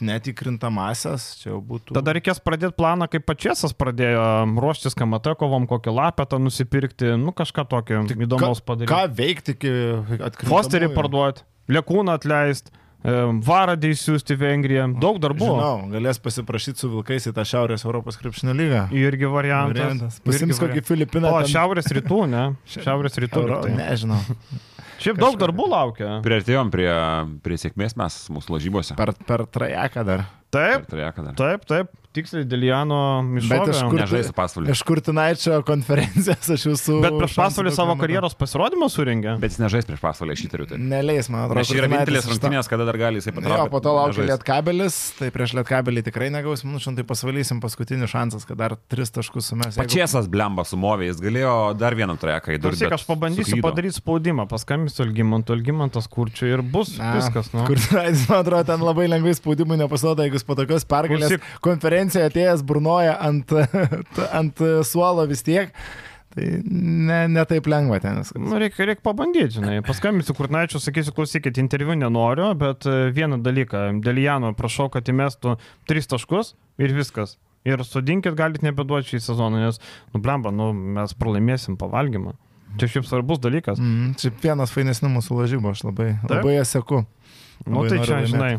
netikrintamasias, čia jau būtų. Tada reikės pradėti planą, kaip pačiasas pradėjo ruoštis KMT kovom, kokį lapetą nusipirkti, nu kažką tokio įdomaus padaryti. Ką veikti iki atkrintamųjų? Fosterį parduoti, Lekūną atleisti, Varadį įsiųsti Vengriją, daug darbų. Žinau, galės pasiprašyti su vilkais į tą Šiaurės Europos krepšinio lygą. Irgi variantas. Variantas. Pasims kokį. Filipiną. O, ten- šiaurės rytų, ne? Šiaurės rytų. Euro, tai. nežinau. Šiaip daug darbų laukia. Priartėjom prie, prie sėkmės mes mūsų lažybose. Per, per trajeką dar. Taip, taip, taip. Tiksliai Deliano Bet iš Mišovė. kur- Nežaisiu pasvalį. Iš Kurtinaičio konferencijos aš jūsų... Bet prieš pasvalį savo karjeros pasirodymą suringė. Bet jis nežais prieš pasvalį, aš įtariu. Tai. Neleis, man atrodo. Čia yra vienintelės rungtynės, kada dar gali jisai Jo, patraukti. po to laukia lietkabelis, tai prieš lietkabelį tikrai negaus minučių, tai pasvalysim paskutinis šansas, kad dar tris taškus sumes. Jeigu- Pačiasas blemba sumovė, jis galėjo dar vieną trajeką įdurti. Klausyk, aš pabandysiu padaryti spaudimą, paskambinsiu Algimantui, Algimantas kurčiu ir bus Na, viskas. Nu. Kurtinaitis, man atrodo, ten labai lengvai spaudimui nepasirodo, jeigu jis po tokios pergalės Klausyk. konferencijoje atėjęs burnoja ant, ant suolo vis tiek. Tai ne, ne taip lengva ten viskas. Nu, reikia, reikia pabandyti, žinai. Paskambinsiu Kurnaičiu, sakysiu, klausykit, interviu nenoriu, bet e, vieną dalyką. Dėl Jano prašau, kad įmestų tris taškus ir viskas. Ir sudinkit, galit nebeduoti šį sezoną, nes, nu, blemba, nu, mes pralaimėsim pavalgymą. Čia šiaip svarbus dalykas. Mm, čia vienas fainesnių mūsų lažybų, aš labai, Taip? labai jas seku. Nu, Labai tai čia, laimėti. žinai.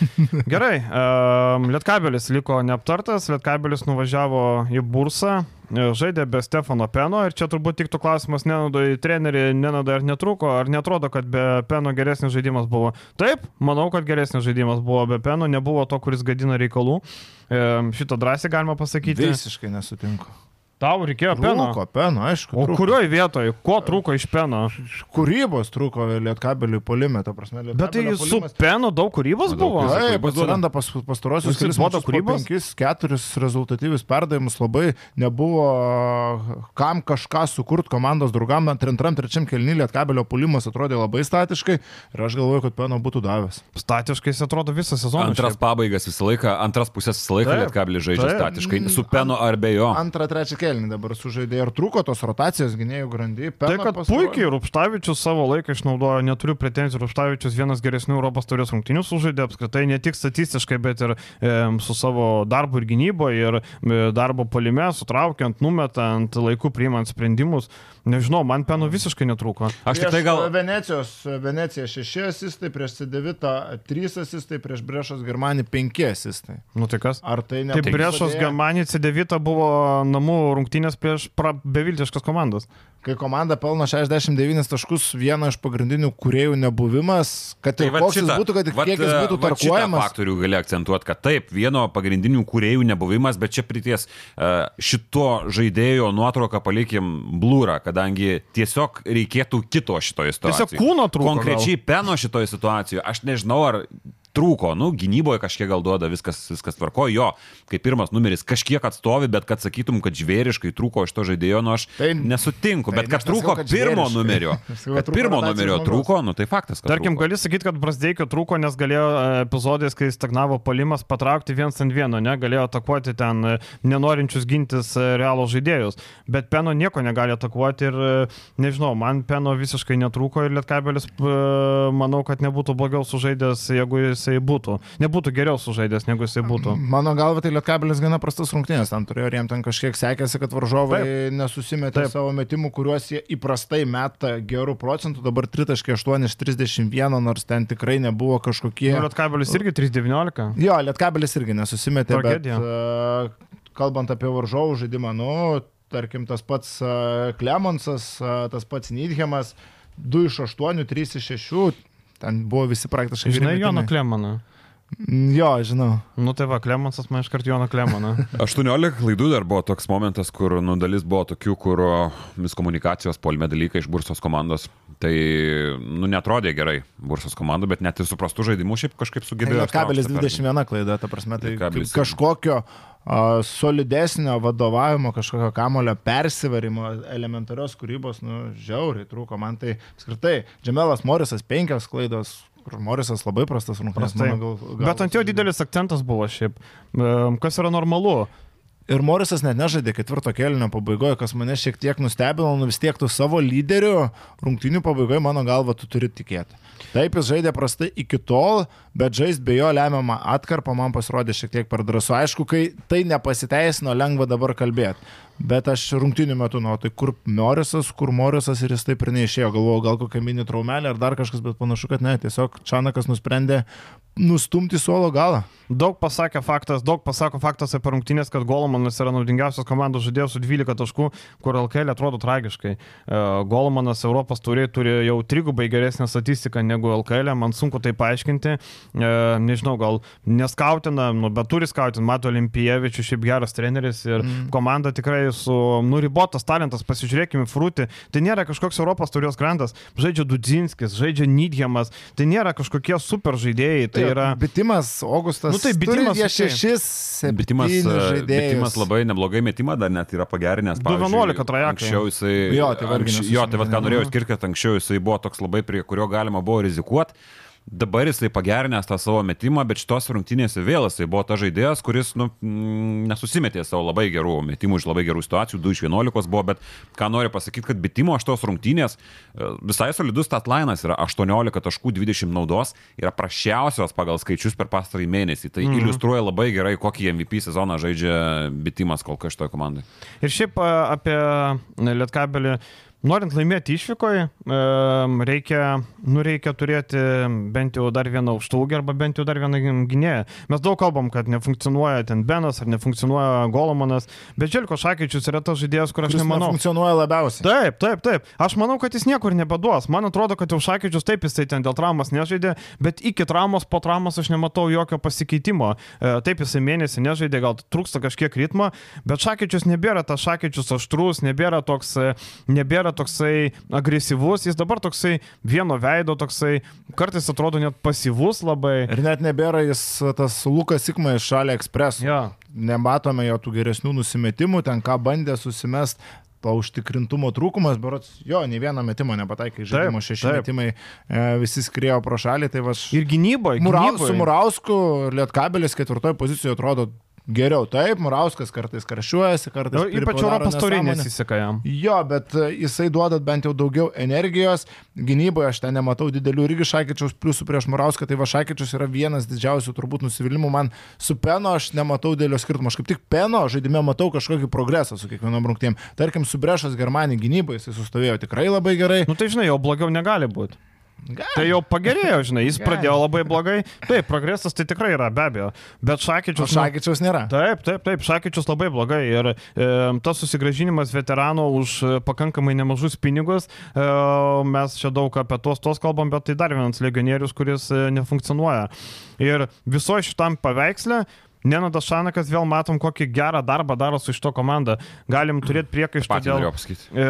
Gerai, um, Lietkabelis liko neaptartas, Lietkabelis nuvažiavo į bursą, e, žaidė be Stefano Peno ir čia turbūt tiktų klausimas nenadai treneriui, nenadai ar netruko, ar netrodo, kad be Peno geresnis žaidimas buvo. Taip, manau, kad geresnis žaidimas buvo be Peno, nebuvo to, kuris gadina reikalų. E, šitą drąsiai galima pasakyti. Visiškai nesutinku. Tau reikėjo Peno. Trūko, peno, aišku. O trūko. kurioje vietoje, ko trūko iš Peno? Kūrybos trūko lietkabeliui polime, ta prasme. Bet tai Lietkabelio su Peno daug kūrybos O, buvo. Taip, atsiranda pas, pastarosius kelis metus kūrybos? penkis, keturis rezultatyvius perdavimus, labai nebuvo kam kažką sukurti komandos draugam, ant antram, trečiam kelnį lietkabelio puolimas atrodė labai statiškai ir aš galvoju, kad Peno būtų davęs. Statiškai jis atrodo visą sezoną. Antras šiaip. pabaigas visą laiką, antras pusės visą laiką Taip, lietkablis žaidžia taip. statiškai. Su penu ar be jo. Antrą, trečią kelnį dabar sužaidė ir trūko tos rotacijos gynėjų grandy. Tai kad puikiai Rupštavičius savo laiką išnaudojo, neturiu pretenzijų, Rupštavičius vienas geresnių Europos taurės rungtinių sužaidė apskritai ne tik statistiškai, bet ir e, su savo darbu ir gynyboje, ir e, darbo palime, sutraukiant, numetant, laiku priimant sprendimus. Nežinau, man penų visiškai netrūko. Aš tik tai gal... Venecijos, Venecija 6 asistai, prieš C9 3 asistai, prieš Brešos Germanį 5 asistai. Nu tai kas? Ar tai ne? Taip, Brešos Germanija C9 buvo namų rungtynės prieš pra- beviltiškas komandas. Kai komanda pelno 69 taškus, vieno iš pagrindinių kuriejų nebuvimas, kad Tai koks jis šitą- būtų, kad vat, kiek jis būtų tarkuojamas. faktorių gali akcentuoti, kad taip, vieno pagrindinių kuriejų nebuvimas, bet čia prities e, šito žaidėjo nuotrauką palikim blūrą, kadangi tiesiog reikėtų kito šitoje situacijoje. Tiesiog kūno trūko Konkrečiai peno šitoje situacijoje. Aš nežinau, ar trūko, nu, gynyboje kažkiek gal duoda, viskas, viskas tvarko, jo, kaip pirmas numeris kažkiek atstovi, bet kad sakytum, kad žvėriškai trūko iš to žaidėjo, nu aš Tai- nesutinku, tai bet kad trūko kad pirmo žvėriškai. numerio, kad pirmo numerio trūko, nu tai faktas, kad Tarkim, trūko. gali sakyti, kad Brasdeikio trūko, nes galėjo e, epizodais, kai stagnavo palimas, patraukti viens ant vieno, ne, galėjo atakuoti ten e, nenorinčius gintis e, realo žaidėjus. Bet Peno nieko negali atakuoti ir, nežinau, man Peno visiškai netrūko ir Lietkabelis, manau, kad nebūtų blogiau sužaidęs, jeigu jisai būtų. Nebūtų geriau sužaidęs, negu jisai būtų. Mano galva, tai Lietkabelis gana prastas rungtynės, ten turėjo ir jam ten kažkiek sekėsi, kad varžovai Taip. nesusimetė Taip. Savo metimų, kuriuos jie įprastai meta gerų procentų, dabar 3.8 iš 31, nors ten tikrai nebuvo kažkokie... Nu, Lietkabelis irgi 319. Jo, Lietkabelis irgi nesusimetė, Tragedija. bet kalbant apie varžovų žaidimą, nu, tarkim, tas pats uh, Klemonsas, uh, tas pats Nidhemas, 2 iš 8, 3 iš 6, ten buvo visi praktiškai. Žinai, metimai. Klemaną. Jo, žinau. Nu tai va, Klemensas man iškart Joną Klemoną. 18 klaidų dar buvo toks momentas, kur nu, dalis buvo tokių, kur miskomunikacijos polime dalykai iš bursos komandos. Tai nu, netrodė gerai bursos komandų, bet net ir suprastų žaidimų šiaip kažkaip sugebėjo. Kabelis ištraukti per- 21 klaida, ta prasme, tai kaip kažkokio a, solidesnio vadovavimo, kažkokio kamulio persivarimo, elementarios kūrybos, nu, žiauriai trūko. Man tai skirtai, Džemelas Morisas penkios klaidos, Morisas labai prastas rungtynės. Gal- galva Bet ant jo didelis akcentas buvo šiaip, kas yra normalu. Ir Morisas net nežaidė ketvirto kelnio pabaigoje, kas mane šiek tiek nustebino, nu vis tiek tu savo lyderiu rungtynių pabaigoje, mano galva, tu turi tikėti. Taip, jis žaidė prastai iki tol, bet žaisti be jo lemiamą atkarpą man pasirodė šiek tiek per drąsu. Aišku, kai tai nepasiteisino, lengva dabar kalbėti. Bet aš rungtynių metu, nu, tai kur Morisas, kur Morisas ir jis taip ir neišėjo. Galvojau, gal kokia mini traumelė ar dar kažkas, bet panašu, kad ne. Tiesiog Čanakas nusprendė nustumti suolo galą. Daug pasakė faktas, daug pasako faktas apie rungtynės, kad Golomanas yra naudingiausias komandos žaidėjas su 12 taškų, kur LKL atrodo tragiškai. E, Golomanas Europos turi, turi jau trigubai geresnę statistiką negu LKL, man sunku tai paaiškinti. E, Nežinau, gal neskautina, nu, bet turi skautinti, mato Olimpijevičius, šiaip geras treneris ir mm. komanda tikrai su nuribotas talentas, pasižiūrėkime, Frūti, tai nėra kažkoks Europos turijos grandas, žaidžia Dudzinskis, žaidžia Nidhemas, tai nėra kažkokie super žaidėjai, tai yra... Bitimas, Augustas. Nu tai bitimas, jie šešis, Bitimas, septynis e, bitimas labai neblogai metimą dar net yra pagerinęs. 2.11 trajekai. Anksčiau jisai... Jo, tai vargiai Jo, tai vad ką norėjau skirti, kad anksčiau jisai buvo toks labai, prie kurio galima buvo rizikuoti. Dabar jisai pagerinęs tą savo metimą, bet šitos rungtynėse vėl jisai buvo ta žaidėjas, kuris nu, mm, nesusimetė savo labai gerų metimų iš labai gerų situacijų, 2 iš 11 buvo, bet ką noriu pasakyti, kad bitimo šitos rungtynės e, visai solidus statlainas yra 18 taškų 20 naudos, yra prašiausios pagal skaičius per pastarąjį mėnesį. Tai mm. iliustruoja labai gerai, kokį MVP sezoną žaidžia bitimas kol kas šitoje komandoje. Ir šiaip apie Lietkabelį, norint laimėti išvykoje, reikia, nu, reikia turėti bent jau dar vieną aukštūgį arba bent jau dar vieną gynėją. Mes daug kalbam, kad nefunkcionuoja ten Benas ar nefunkcionuoja Golomanas, bet Želko Šakyčius yra tas žaidėjas, kur aš Kuris nemanau. funkcionuoja labiausiai. Taip, taip, taip. Aš manau, kad jis niekur nebeduos. Man atrodo, kad jau Šakyčius taip jisai ten dėl traumos nežaidė, bet iki traumos, po traumos aš nematau jokio pasikeitimo. E, Taip jisai mėnesį nežaidė, gal trūksta kažkiek ritmo, bet Šakyčius nebėra tas Šakyčius aštrus, nebėra, toks, e, nebėra toksai agresyvus, jis dabar toksai vieno veido, toksai kartais atrodo net pasyvus labai. Ir net nebėra jis tas Lukas Sikma iš Šalia Express. Ja. Nematome jo tų geresnių nusimetimų, ten ką bandė susimest. To užtikrintumo trūkumas, berots, jo, nei vieno metimo nepataikė, žaidimo šeši taip. metimai, e, visi skriejo pro šalį, tai va. Ir gynyboje. Murau, su Murausku Lietkabelis ketvirtoje pozicijoje atrodo geriau. Taip, Murauskas kartais karšiuojasi, kartais... Nu, Ypač Europos taurė nesąmonę. nesiseka jam. Jo, bet e, jisai duoda bent jau daugiau energijos. Gynyboje aš ten nematau didelių irgi Šakyčiaus pliusų prieš Murauską. Tai va Šakyčius yra vienas didžiausių turbūt nusivylimų. Man su Peno aš nematau didelio skirtumo. Aš kaip tik Peno žaidime matau kažkokį progresą su kiekvienom rungtym. Tarkim, su Brešas Germanija gynyboje jisai sustovėjo tikrai labai gerai. Nu tai žinai, jau blogiau negali būti. Gali. Tai jau pagerėjo, žinai, jis Gali. pradėjo labai blogai. Taip, progresas tai tikrai yra, be abejo. Bet O Šakyčius... Šakyčiaus nėra. Taip, taip, taip, Šakyčius labai blogai ir e, tas susigražinimas veterano už e, pakankamai nemažus pinigus, e, mes čia daug apie tos tos kalbam, bet tai dar vienas legionierius, kuris e, nefunkcionuoja. Ir visoje šitam paveiksle Nenadas Šanakas vėl matom, kokį gerą darbą daro su šito komanda. Galim turėti priekaištų dėl... E,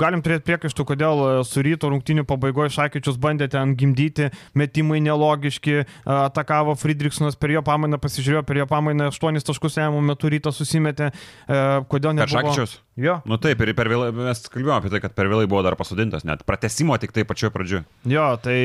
Galim turėti priekaištų, kodėl e, su ryto rungtinių pabaigoje Šakyčius bandė ten gimdyti, metimai nelogiški, e, atakavo Friedrichsonas per jo pamainą, pasižiūrėjo per jo pamainą, 8 taškus lemiamų metų ryto susimetė, e, kodėl nebuvo. Šakyčius? Jo, Nu taip, ir per vėlai, mes kalbėjome apie tai, kad per vėlai buvo dar pasodintas, net pratesimo tik tai pačioje pradžioje. jo, tai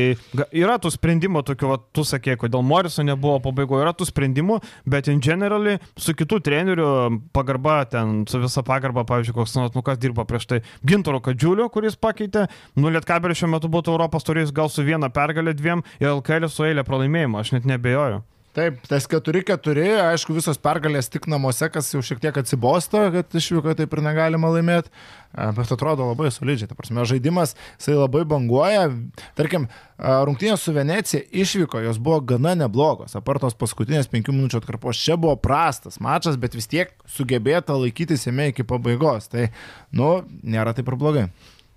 yra tų sprendimų, tokių, va, tu sakė, kodėl Moriso nebuvo pabaigoje, yra tų sprendimų, bet in generally su kitų trenerių pagarba ten, su visa pagarba, pavyzdžiui, koks nors, nu kas dirba prieš tai, Gintaro Kadžiulio, kuris pakeitė, nu Lietkabelis šiuo metu būtų Europos turėjus gal su viena pergalė dviem ir LKL su eilė pralaimėjimo, aš net nebejoju. Taip, tas 4-4, aišku, visos pergalės tik namuose, kas jau šiek tiek atsibosto, kad išvyko taip ir negalima laimėti, bet atrodo labai solidžiai. Ta prasme, žaidimas, jisai labai banguoja. Tarkim, rungtynės su Venecija išvyko, jos buvo gana neblogos. Apartos paskutinės 5 minučių atkarpos čia buvo prastas mačas, bet vis tiek sugebėta laikytis jame iki pabaigos. Tai, nu, nėra taip ir blogai.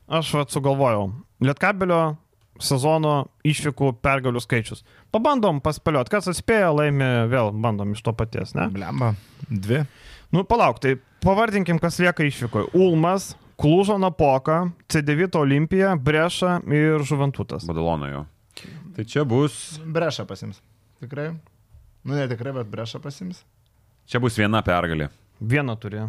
Aš vat sugalvojau. Lietkabelio sezono išvykų pergalių skaičius. Pabandom paspėliot, kas atspėja, laimi vėl, bandom iš to paties, ne? Blemba. Dvi. Nu, palauk, tai pavardinkim, kas lieka išvykoje. Ulmas, Klužo Napoka, C9 Olimpija, Breša ir Žuventutas. Badalono jo. Tai čia bus, Breša pasims. Tikrai? Nu, ne tikrai, bet breša pasims. čia bus viena pergalė. Vieną turi.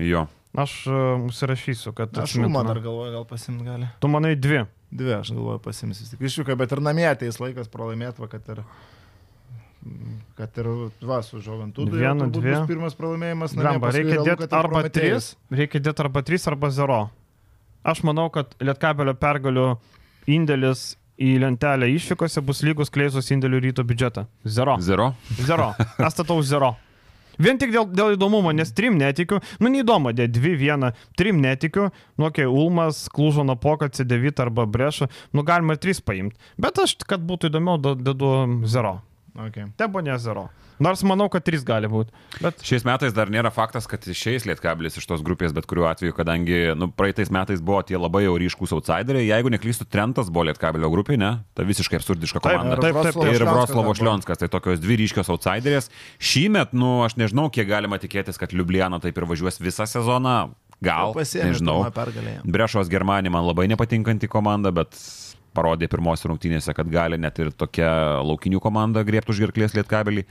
Jo. Aš uh, užsirašysiu, kad... Aš Ulmą dar galvoju, gal pasimt gali. Tu manai dvi. Dvi, aš galvoju, pasims vis tik išvyka, bet ir namie ateis laikas pralaimėti, va, kad ir... Kad ir, va, su Žoventu. Vienu, dvi. Pirmas pralaimėjimas paskui reikia dėti arba. 3, reikia dėti arba 3 arba 0. Aš manau, kad Lietkabelio pergalių indėlis į lentelę išvykose bus lygus kleizos indėlių ryto biudžetą. 0. Zero. 0. Aš statau 0. Vien tik dėl, dėl įdomumo, nes trim netikiu. Nu, neįdomu, dėl 2-1, trim netikiu. Nu, kai Ulmas, Klužo Napoka, C9 arba Breša, nu, galima ir 3 paimti. Bet aš, kad būtų įdomiau, dedu 0. Okay. Tebonė 0. Nors manau, kad 3 gali būti. Bet Šiais metais dar nėra faktas, kad išeis Lietkabilis iš tos grupės, bet kuriuo atveju, kadangi nu, praeitais metais buvo tie labai jau ryškūs outsideriai, jeigu neklystu, Trentas buvo Lietkabilio grupė, ne? Ta visiškai absurdiška Taip, komanda. taip, taip, taip. Ir Šlionskas Vroclavo dar buvo. Šlionskas, tai tokios dvi ryškios outsiderės. Šįmet, nu, aš nežinau, kiek galima tikėtis, kad Ljubljana taip ir važiuos visą sezoną. Gal, nežinau. Brešos Germanija man labai nepatinkanti komanda, bet parodė pirmos rungtynėse, kad gali net ir tokia laukinių komanda griebti už gerklės lietkabelį.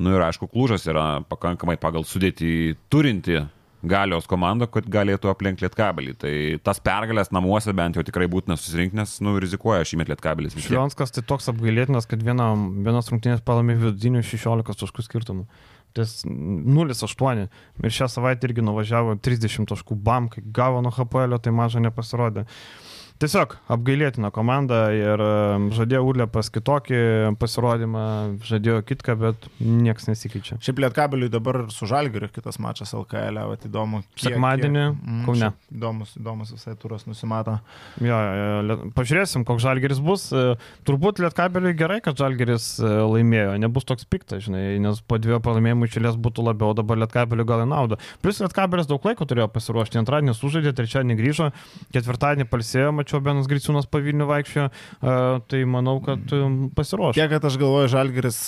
Nu ir aišku, Klūžas yra pakankamai pagal sudėti turinti galios komanda, kad galėtų aplenkti lietkabelį. Tai tas pergalės namuose bent jau tikrai būtina susirinkti, nes, nu, rizikuoja šįmet lietkabelis. vis tiek. Šlionskas tai toks apgailėtinas, kad viena, vienas rungtynės palami vidutinių 16 taškų skirtumų. Ties 0,8. Ir šią savaitę irgi nuvažiavo 30 taškų bam, kai gavo nuo HPL, tai maža nepasirodė. Tiesiog apgailėtina komanda ir e, žadėjo Urlepas kitokį pasirodymą, žadėjo kitką, bet niekas nesikeičia. Šiaip Lietkabeliui dabar su Žalgiriu kitas mačas LKL, vat įdomu. kiek- Sekmadienį kiek- Kaune. šiaip Įdomus, įdomus visai turas nusimato. Jo, jo, pažiūrėsim, koks žalgeris bus. E, Turbūt Lietkabeliui gerai, kad žalgeris e, laimėjo, nebus toks piktas, žinai, nes po dviejų pralaimėjimų išėlės būtų labiau, dabar Lietkabeliui gal į naudą. Plus Lietkabelis daug laiko turėjo pasiruošti, antradienį sužaidė, trečiadienį grįžo, ketvirtadienį palsėjo, mačiau, Benas Griciūnas pavilnių vaikščiojo, e, tai manau, kad e, pasiruoš. Kiek, kad aš galvoju, Žalgiris,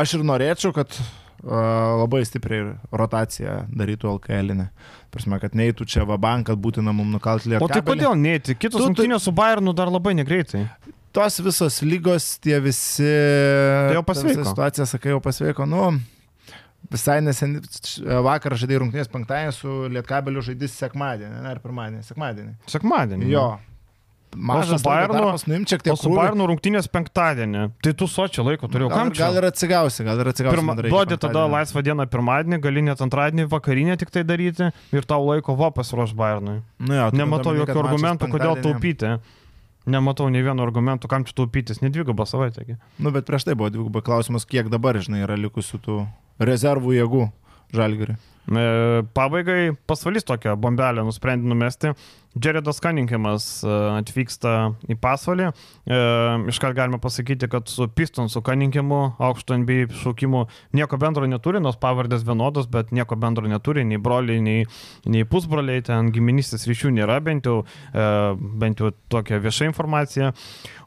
aš ir norėčiau, kad uh, labai stipriai rotaciją darytų LKL. -inė. Prasme, kad neįtų čia vabank, kad būtina mums nukalti O Lietuvą. tai kodėl neįti? Kitos rungtynės su Bayernu dar labai negreitai. tos visos lygos, tie visi... Tai jau pasveiko. Situacija, sakai, jau pasveiko. Nu, visai neseniai, vakar žaidėjai rungtynės penktadienį su Lietkabeliu žaidys sekmadienį, ne, ar pirmadienį, sekmadienį. Sekmadienį. Jo. Mažas su Bayernu- nuim šiek O tiek su Bayernu rungtynės penktadienį. Tai tu sočio laiko turėjau. Gal, gal ir atsigausi, gal ir atsigausi. Pirma, duodi tada laisvą dieną pirmadienį, gali net antradienį vakarinę tik tai daryti ir tau laiko va pasiruoš Bayernui. Nu, jo, turint Nematau jokių argumentų, kodėl taupyti. Nematau nei vieno argumento, kam čia taupytis, ne dvigubą savaitę. Nu, bet prieš tai buvo dvigubai klausimas, kiek dabar, žinai, yra likusių tų rezervų jėgų žalgiriui. E, Pabaigai pasvalys tokią bombelę nusprendė numesti. Jaredas Cunninghamas e, atvyksta į pasvalį. E, Iškart galime pasakyti, kad su Pistonsu Cunninghamu aukšto NBA šaukimu nieko bendro neturi, nors pavardės vienodos, bet nieko bendro neturi, nei broliai, nei, nei pusbroliai, ten giminystės ryšių nėra, bent jau, e, bent jau tokia vieša informacija.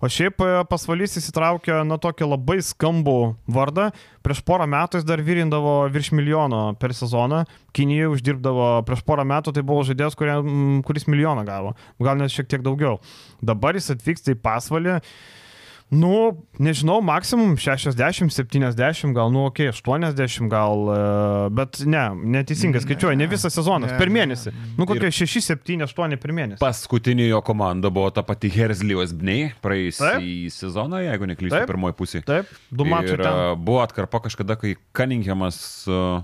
O šiaip pasvalys įsitraukė na tokį labai skambų vardą. Prieš porą metų jis dar virindavo virš milijono per sezoną. Kinijoje uždirbdavo prieš porą metų, tai buvo žaidėjas, kuris milijoną gavo. Gal net šiek tiek daugiau. Dabar jis atvyksta į pasvalį. Nu, nežinau, maksimum 60, 70, gal, nu, okay, 80 gal, e, bet ne, neteisingai skaičiuoju, ne visas sezonas, Ne, per ne. mėnesį. Nu, kokie 6, 7, 8 per mėnesį. Paskutinė jo komanda buvo ta pati Herzlijos Bnei praėjusį sezoną, jeigu neklystu, pirmoji pusė. Taip, du ten. a, buvo atkarpa kažkada, kai Cunninghamas uh,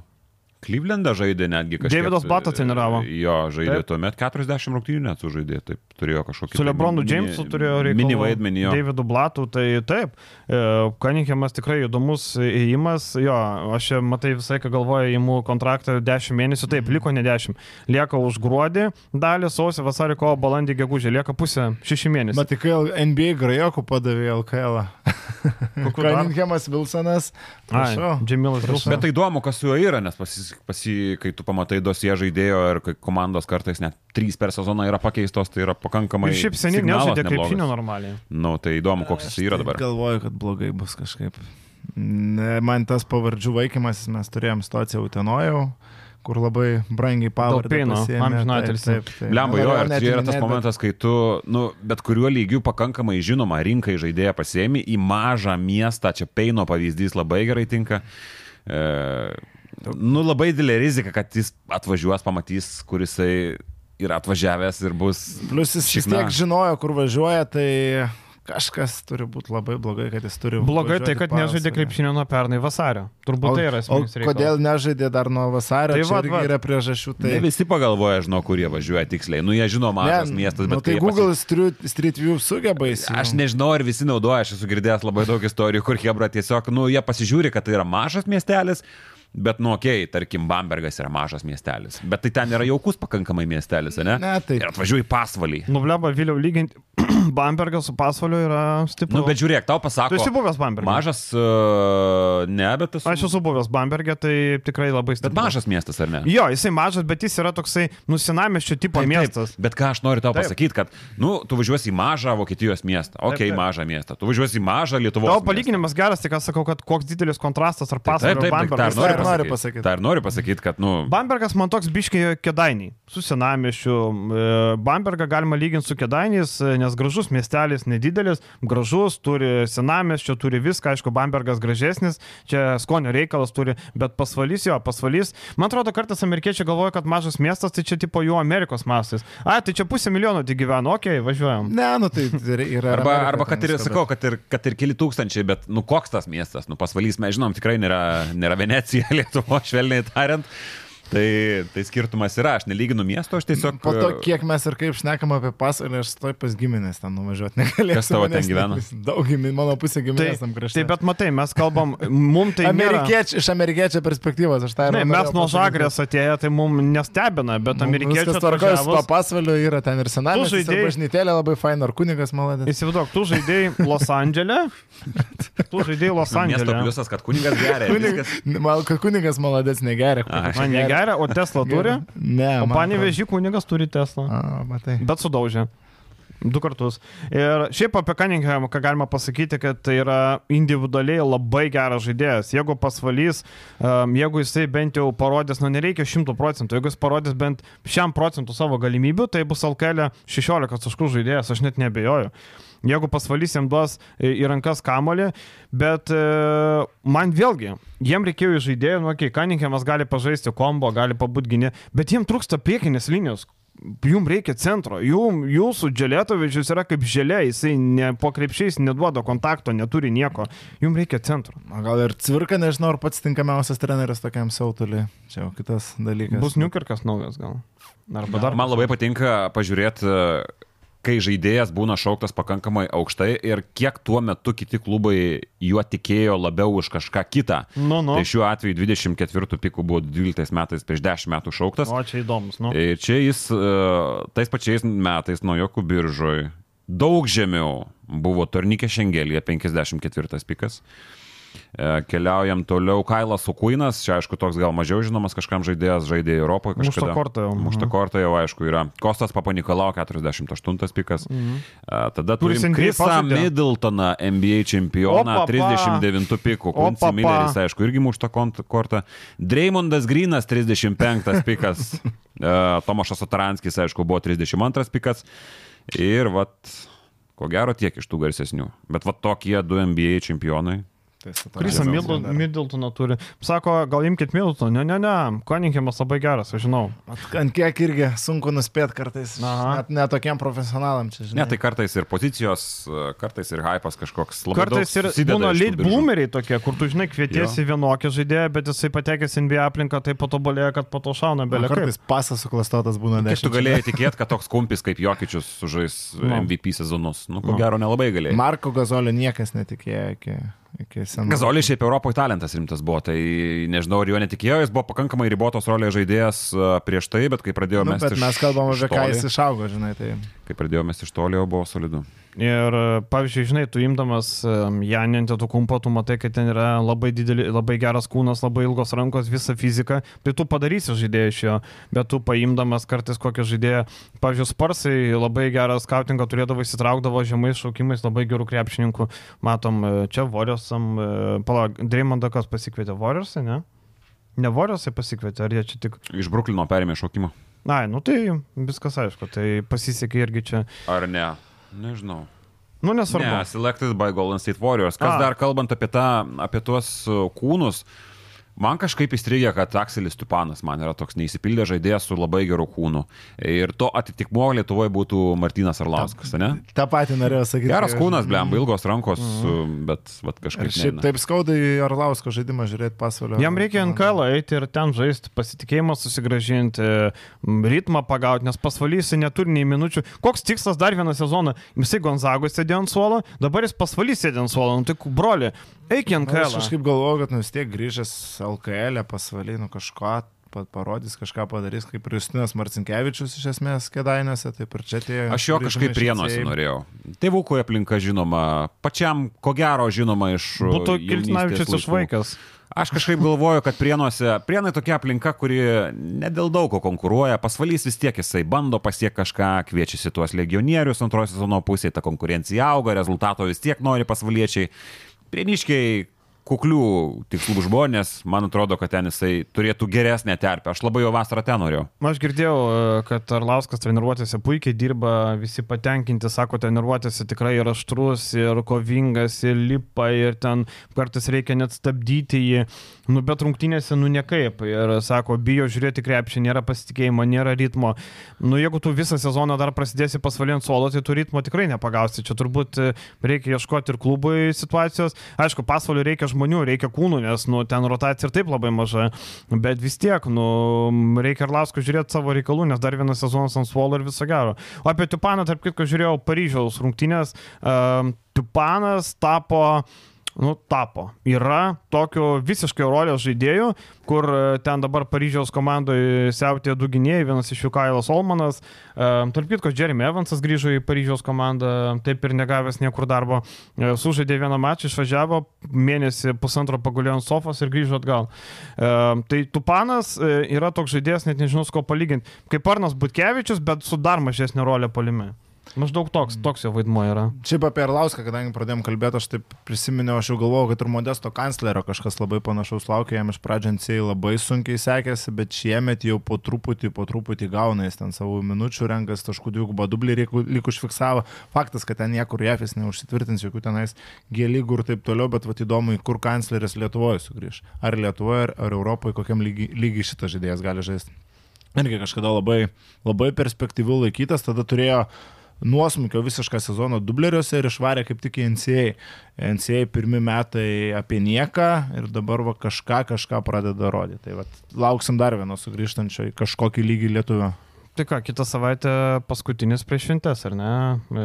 Klyvlendą žaidė netgi kažkas. Davidas Batas treniravo. Jo, žaidė Taip. tuomet 40 rungtynių net sužaidė, taip turėjo kažkokį. Su tai Lebronu Jamesu turėjo reikalų. Mini vaidmenį jo. Davidu Blatu, tai taip. Kaninghamas tikrai įdomus įėjimas. Jo, aš čia, matai, visai, ką galvoju, įimu kontraktą 10 mėnesių. Mhm. Taip, liko ne 10. Lieka už gruodį, dalį sausio, vasarį, kovo, balandį, gegužę. Lieka pusė 6 mėnesių. Bet tik NBA grajokų padavė LKL. Kokių Ai, Prašau. Džemilas. Vilsonas. Bet tai įdomu, kas su juo yra, nes pasis, pasi, kai tu pamatai dosie žaidėjo ir kai komandos kartais net trys per sezoną yra pakeistos, tai yra pakankamai... Ir šiaip seniai nežaidė krepšinio normaliai. Nu, tai įdomu, koks jis yra dabar. Galvoju, kad blogai bus kažkaip. Ne, man tas pavardžių vaikimas, mes turėjom situaciją Utenojau, kur labai brangiai pavardę pasiėmė. Lemba, jo, ir čia yra tas momentas, kai tu, nu, bet kuriuo lygiu pakankamai žinoma rinkai žaidėją pasiemi į mažą miestą, čia Peino pavyzdys labai gerai tinka. E, nu, labai didelė rizika, kad jis atvažiuos, pamatys, kur jisai yra atvažiavęs ir bus... Plus jis šikna. tiek žinojo, kur važiuoja, tai kažkas turi būti labai blogai, kad jis turi. Blogai tai, kad nežaidė krepšinio nuo pernai vasario. Turbūt tai yra O esminis reikalas. kodėl nežaidė dar nuo vasario? Tai Tai irgi vat. yra priežasčių. Tai... Ne visi pagalvoja, žinau, kur jie važiuoja tiksliai. Nu, jie žino mažas miestas, nu, bet tai kai jie Google Street, Street View sugeba įsijungti. Aš nežinau, ar visi naudoja, aš esu girdėjęs labai daug istorijų, kur Hebra tiesiog, nu, jie pasižiūri, kad tai yra mažas miestelis, bet, nu, okei, okay, tarkim, Bambergas yra mažas miestelis, bet tai ten yra jaukus pakankamai miestelis, ne? Ne, tai- Ir atvažiuoju į pasvalį. Nubleba Viliau lyginti Bambergas su pasvaliu yra stiprus. Nu, bet žiūrėk, tau Tu pasako. esi buvęs Bamberge? Mažas, uh, ne, bet esu. Aš esu buvęs Bamberge, tai tikrai labai stiprus. Bet mažas miestas, ar ne? Jo, jisai mažas, bet jis yra toksai nusinameščio tipo Taip, miestas. Taip, bet ką aš noriu tau Taip. pasakyti, kad, nu, tu važiuosi į mažą Vokietijos miestą. Ok, taip. mažą miestą. Tu važiuosi į mažą Lietuvos. Tavo miestą. palyginimas geras, tik aš sakau, kad koks didelis kontrastas Taip, pasvalio taip, ir taip, Bambergas. ir noriu pasakyti. pasakyti. Ta ir noriu pasakyti, kad, nu, Bambergas man toks biškiai kedainiai. Su senamiešiu. E, Bambergą galima lyginti su kedainiais, e, nes gražus miestelis, nedidelis, gražus, turi senamieščio, turi viską. Aišku, Bambergas gražesnis, čia skonio reikalas turi, bet pasvalys jo, pasvalys. Man atrodo, kartais amerikiečiai galvoja, kad mažas miestas, tai čia tipo jų Amerikos mastas. A, tai čia pusė milijono tik gyvena, okei, okay, važiuojam. Ne, nu tai yra. Arba, Amerika arba kad ir, sakau, kad ir, kad ir keli tūkstančiai, bet, nu, koks tas miestas, nu, pasvalys, mes žinom, tikrai nėra, nėra Venecija, Lietuvo, švelniai tariant. Tai, tai skirtumas yra, aš nelyginu miesto, aš tiesiog... Po to, kiek mes ir kaip šnekam apie pasaulį, aš stoj pas giminės ten nuvažiuoti negalėjau. Kas tavo ten gyvena? Daug giminės, mano pusė Tai, giminės tam krašte. tai bet matai, mes kalbam, mum tai... nėra- Amerikiečių, iš amerikiečio perspektyvos, aš tą ir Ne, mes nuo žagrės atėję, tai mums nestebina, bet amerikiečiai Viskas tvarkojas, atvažiavus- papasvaliu yra ten ir senasis, Tu ir žaidėjai- bažnytėlė labai faina, ar kunigas maladės. Įsivaizduok, tu žaidėjai Los Andželė. Tu žaidėjai Los Nu, Miesto Andželė. pliusas, kad kunigas geria. viskas. Man, kad kunigas maladės negeria. Ai. Man negeria, o Tesla turi. Ne, O panevežį kunigas turi Tesla. A, matai. Bet sudaužė. Du kartus. Ir šiaip apie Cunningham, ką galima pasakyti, kad tai yra individualiai labai geras žaidėjas. Jeigu pasvalys, jeigu jisai bent jau parodys, nu nereikia šimtų procentų, jeigu jis parodys bent šiam procentų savo galimybių, tai bus Alkelė 16 taškų žaidėjas, aš net nebejoju. Jeigu pasvalys jam duos į į rankas kamolį, bet e, man vėlgi, jiem reikėjo žaidėjų, nu, okay, Cunninghamas gali pažaisti kombo, gali pabūti gynė, bet jiem trūksta priekinės linijos. Jums reikia centro, Jum, jūsų dželėtovičius yra kaip želė, jisai ne, po krepšiais neduoda kontakto, neturi nieko, jums reikia centro. O gal ir cvirka, nežinau, ar pats tinkamiausias treneris tokiam siautulį. Čia jau kitas dalykas. Bus Newkirkas naujas gal. Arba dar. Man labai patinka pažiūrėti, kai žaidėjas būna šauktas pakankamai aukštai ir kiek tuo metu kiti klubai juo tikėjo labiau už kažką kitą. Nu, nu. Tai šiuo atveju 24 pikų buvo 12 metais prieš 10 metų šauktas. O čia įdomus, nu. Ir čia jis e, tais pačiais metais naujokų biržoj daug žemiau buvo Tornikė Šengelėje 54 pikas. E, Keliaujam toliau. Kailas Okuinas, čia aišku toks gal mažiau žinomas kažkam žaidėjas, žaidė Europoje kažkada. Muštą kortą jau. Muštą Mhm. kortą jau aišku yra. Kostas Papanikolau 48 pikas. Mhm. E, Tada turim pažaidė. Middletoną, NBA čempioną, Opa, pa. 39 pikų. Kunci. Milleris, aišku, irgi kont- kortą. Dreimondas Grinas 35 pikas. E, Tomašas Otaranskis, aišku, buvo 32 pikas. Ir vat, ko gero tiek iš tų garsesnių. Bet vat tokie du NBA čempionai. Krisą Middletoną turi. Sako, gal imkite Middletoną. Ne, ne, ne. Cunninghamas labai geras, aš žinau. Ant kiek irgi sunku nuspėti kartais. Aha. Net netokiem profesionalam čia, žinai. Ne, tai kartais ir pozicijos, kartais ir hypas kažkoks labai Kartais ir būna lead biržų. bloomeriai tokie, kur tu žinai, kvietiesi vienokį žaidėją, bet jisai patekęs į NBA aplinką, tai patobulėja, kad po to šauna O belia. Kartais pasas suklastotas būna Kiek tu dešimt. galėjai tikėti, kad toks kumpis kaip Jokičius sužais Nu. MVP sezonus? Nu, ko Nu. gero, nelabai galėjai. Marko Gazolio niekas netikėjo iki, iki senų. Gazolis šiaip Europoje talentas rimtas buvo, tai nežinau, ar jo netikėjo, jis buvo pakankamai ribotos rolės žaidėjas e, prieš tai, bet kai pradėjo Nu, bet mes kalbam apie ką jis išaugo, žinai. Tai... Kai pradėjo mesti iš toli, jau buvo solidu. Ir, pavyzdžiui, žinai, tu imdamas Janintę tu kumpą, tu matai, kad ten yra labai, didelį, labai geras kūnas, labai ilgos rankos, visa fizika, tai tu padarysi žaidėją iš jo, bet tu paimdamas kartais kokią žaidėją, pavyzdžiui, Sparsai labai gerą skautingą turėdavo, įsitraukdavo žemais šaukimais, labai gerų krepšininkų, matom, e, čia Warriorsam, e, palauk, Dreymondą kas pasikvietė Warriorsai, ne? Ne Warriorsai pasikvietė, ar jie čia tik... Iš Bruklino perėmė šaukimą. Na, nu tai viskas aišku, tai pasisekė irgi čia. Ar ne? Nežinau. Nu, nesvarbu. Ne, selected by Golden State Warriors. Kas A. dar kalbant apie, tą, apie tuos uh, kūnus, man kažkaip įstrigė, kad Akselis Tupanas man yra toks neįsipildęs žaidėjas su labai geru kūnu. Ir to atitikmuo Lietuvoje būtų Martinas Arlauskas, ne? Ta pati norėjau sakyti. Geras kūnas, blem, ilgos rankos, bet vat, kažkaip... Ir šiaip neina. taip skaudai Arlausko žaidimą žiūrėti pasvalio. Jam reikia NKL eiti ir ten žaisti, pasitikėjimą susigražinti, ritmą pagauti, nes pasvalys neturi nei minučių. Koks tikslas dar vieną sezoną? Jisai Gonzagos sėdė ant suolo, dabar jis pasvalys sėdė ant suolo. Nu, tai broli, eik į NKL. Aš kažkaip galvoju, kad nu vis tiek grįžęs LKL, pasvaliai, nu kažko pa- parodys, kažką padarys, kaip ir Justinas Marcinkievičius iš esmės kėdainėse, taip ir čia tie. Aš jo kažkaip prienuosi norėjau. Tėvukų aplinka žinoma, pačiam ko gero žinoma iš... Būtų jaunystės Kiltinavičius laikų. išvaikęs. Aš kažkaip galvoju, kad prienuose, prienai tokia aplinka, kuri ne dėl daug ko konkuruoja, pasvalys vis tiek jisai bando pasiekti kažką, kviečiasi tuos legionierius antrojo sezono pusėje, ta konkurencija auga, rezultato vis tiek nori pasvaliečiai. Prieniškiai kuklių tikslų žmonės, man atrodo, kad ten jisai turėtų geresnę terpę. Aš labai jau vasarą ten norėjau. Aš girdėjau, e, kad Arlauskas treniruotėse puikiai dirba, visi patenkinti, sako, treniruotėse tikrai yra aštrus ir kovingas ir lipa ir ten kartais reikia net stabdyti jį. Nu, bet rungtynėse, nu, niekaip. Ir sako, bijo žiūrėti krepšį, nėra pasitikėjimo, nėra ritmo. Nu, jeigu tu visą sezoną dar prasidėsi pasvaliant suolo, tai tu ritmo tikrai nepagausi. Čia turbūt e, reikia ieškoti ir klubui situacijos. Aišku, pasvaliu reikia žmonių, reikia kūnų, nes, nu, ten rotacija ir taip labai maža. Bet vis tiek, nu, reikia ir Lausko žiūrėti savo reikalų, nes dar vienas sezonas ant suolo ir viso gero. O apie Tupaną, tarp kitko, žiūrėjau Paryžiaus rungtynės. Uh, Tupanas tapo nu, tapo. Yra tokio visiškai rolės žaidėjų, kur e, ten dabar Paryžiaus komandoje siautė du gynėjai, vienas iš jų Kailas Olmanas, e, tarp kitko Jeremy Evansas grįžo į Paryžiaus komandą, taip ir negavęs niekur darbo, e, sužaidė vieną mačą, išvažiavo, mėnesį pusantro pagulėjo ant sofos ir grįžo atgal. Tai Tupanas yra toks žaidėjas, net nežinau, su ko palyginti, kaip Arnas Butkevičius, bet su dar mažesnė rolė polime. Maždaug toks, toks jo vaidmuo yra. Šiaip apie Arlauską, kadangi pradėjom kalbėti, aš taip prisiminiau, aš jau galvojau, kad ir Modesto kanclerio kažkas labai panašaus laukia, jam iš pradžio NCAA labai sunkiai sekėsi, bet šiemet jau po truputį, po truputį gauna, jis ten savo minučių renkas, taškų dvigubą dublį lyg užfiksavo. Faktas, kad ten niekur jefis neužsitvirtins, jokių tenais gėlygų ir taip toliau, bet vat įdomu, kur kancleris Lietuvoje sugrįž. Ar Lietuvoje, ar, Europoje, kokiam lygiai lygi šitas žaidėjas gali žaisti. Irgi kažkada labai, labai perspektyvių laikytas, tada turėjo nuosmukio visišką sezoną dubleriuose ir išvarė kaip tik į NCA. NCA pirmi metai apie nieką ir dabar va kažką, kažką pradeda rodyti. Tai va, lauksim dar vieno sugrįžtančio į kažkokį lygį lietuvio. Tai ką, kitą savaitę paskutinis prieš šventes, ar ne? E,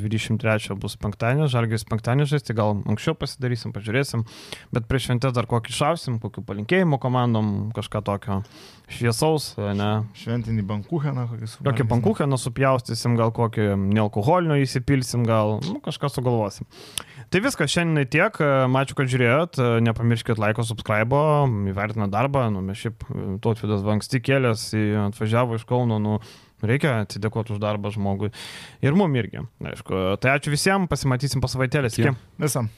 23 bus penktadienis, žalgis penktadienis žaisti, gal anksčiau pasidarysim, pažiūrėsim, bet prieš šventes dar kokį šausim, kokiu palinkėjimu komandom, kažką tokio šviesaus, ne? Šventinį bankucheną kokį su. Kokį pankūcheną supjaustysim, gal kokį nealkoholinio įsipilsim, gal nu, kažką sugalvosim. Tai viskas, šiandien tiek, ačiū, kad žiūrėjot, nepamirškit laiko, subscribe, įvertina darbą, nu, mes šiaip Totvydas Vanksti kėlės, atvažiavo iš Kauno, nu, reikia atsidėkoti už darbą žmogui ir mum irgi, aišku. Tai ačiū visiems, pasimatysim po savaitėlės. Visam.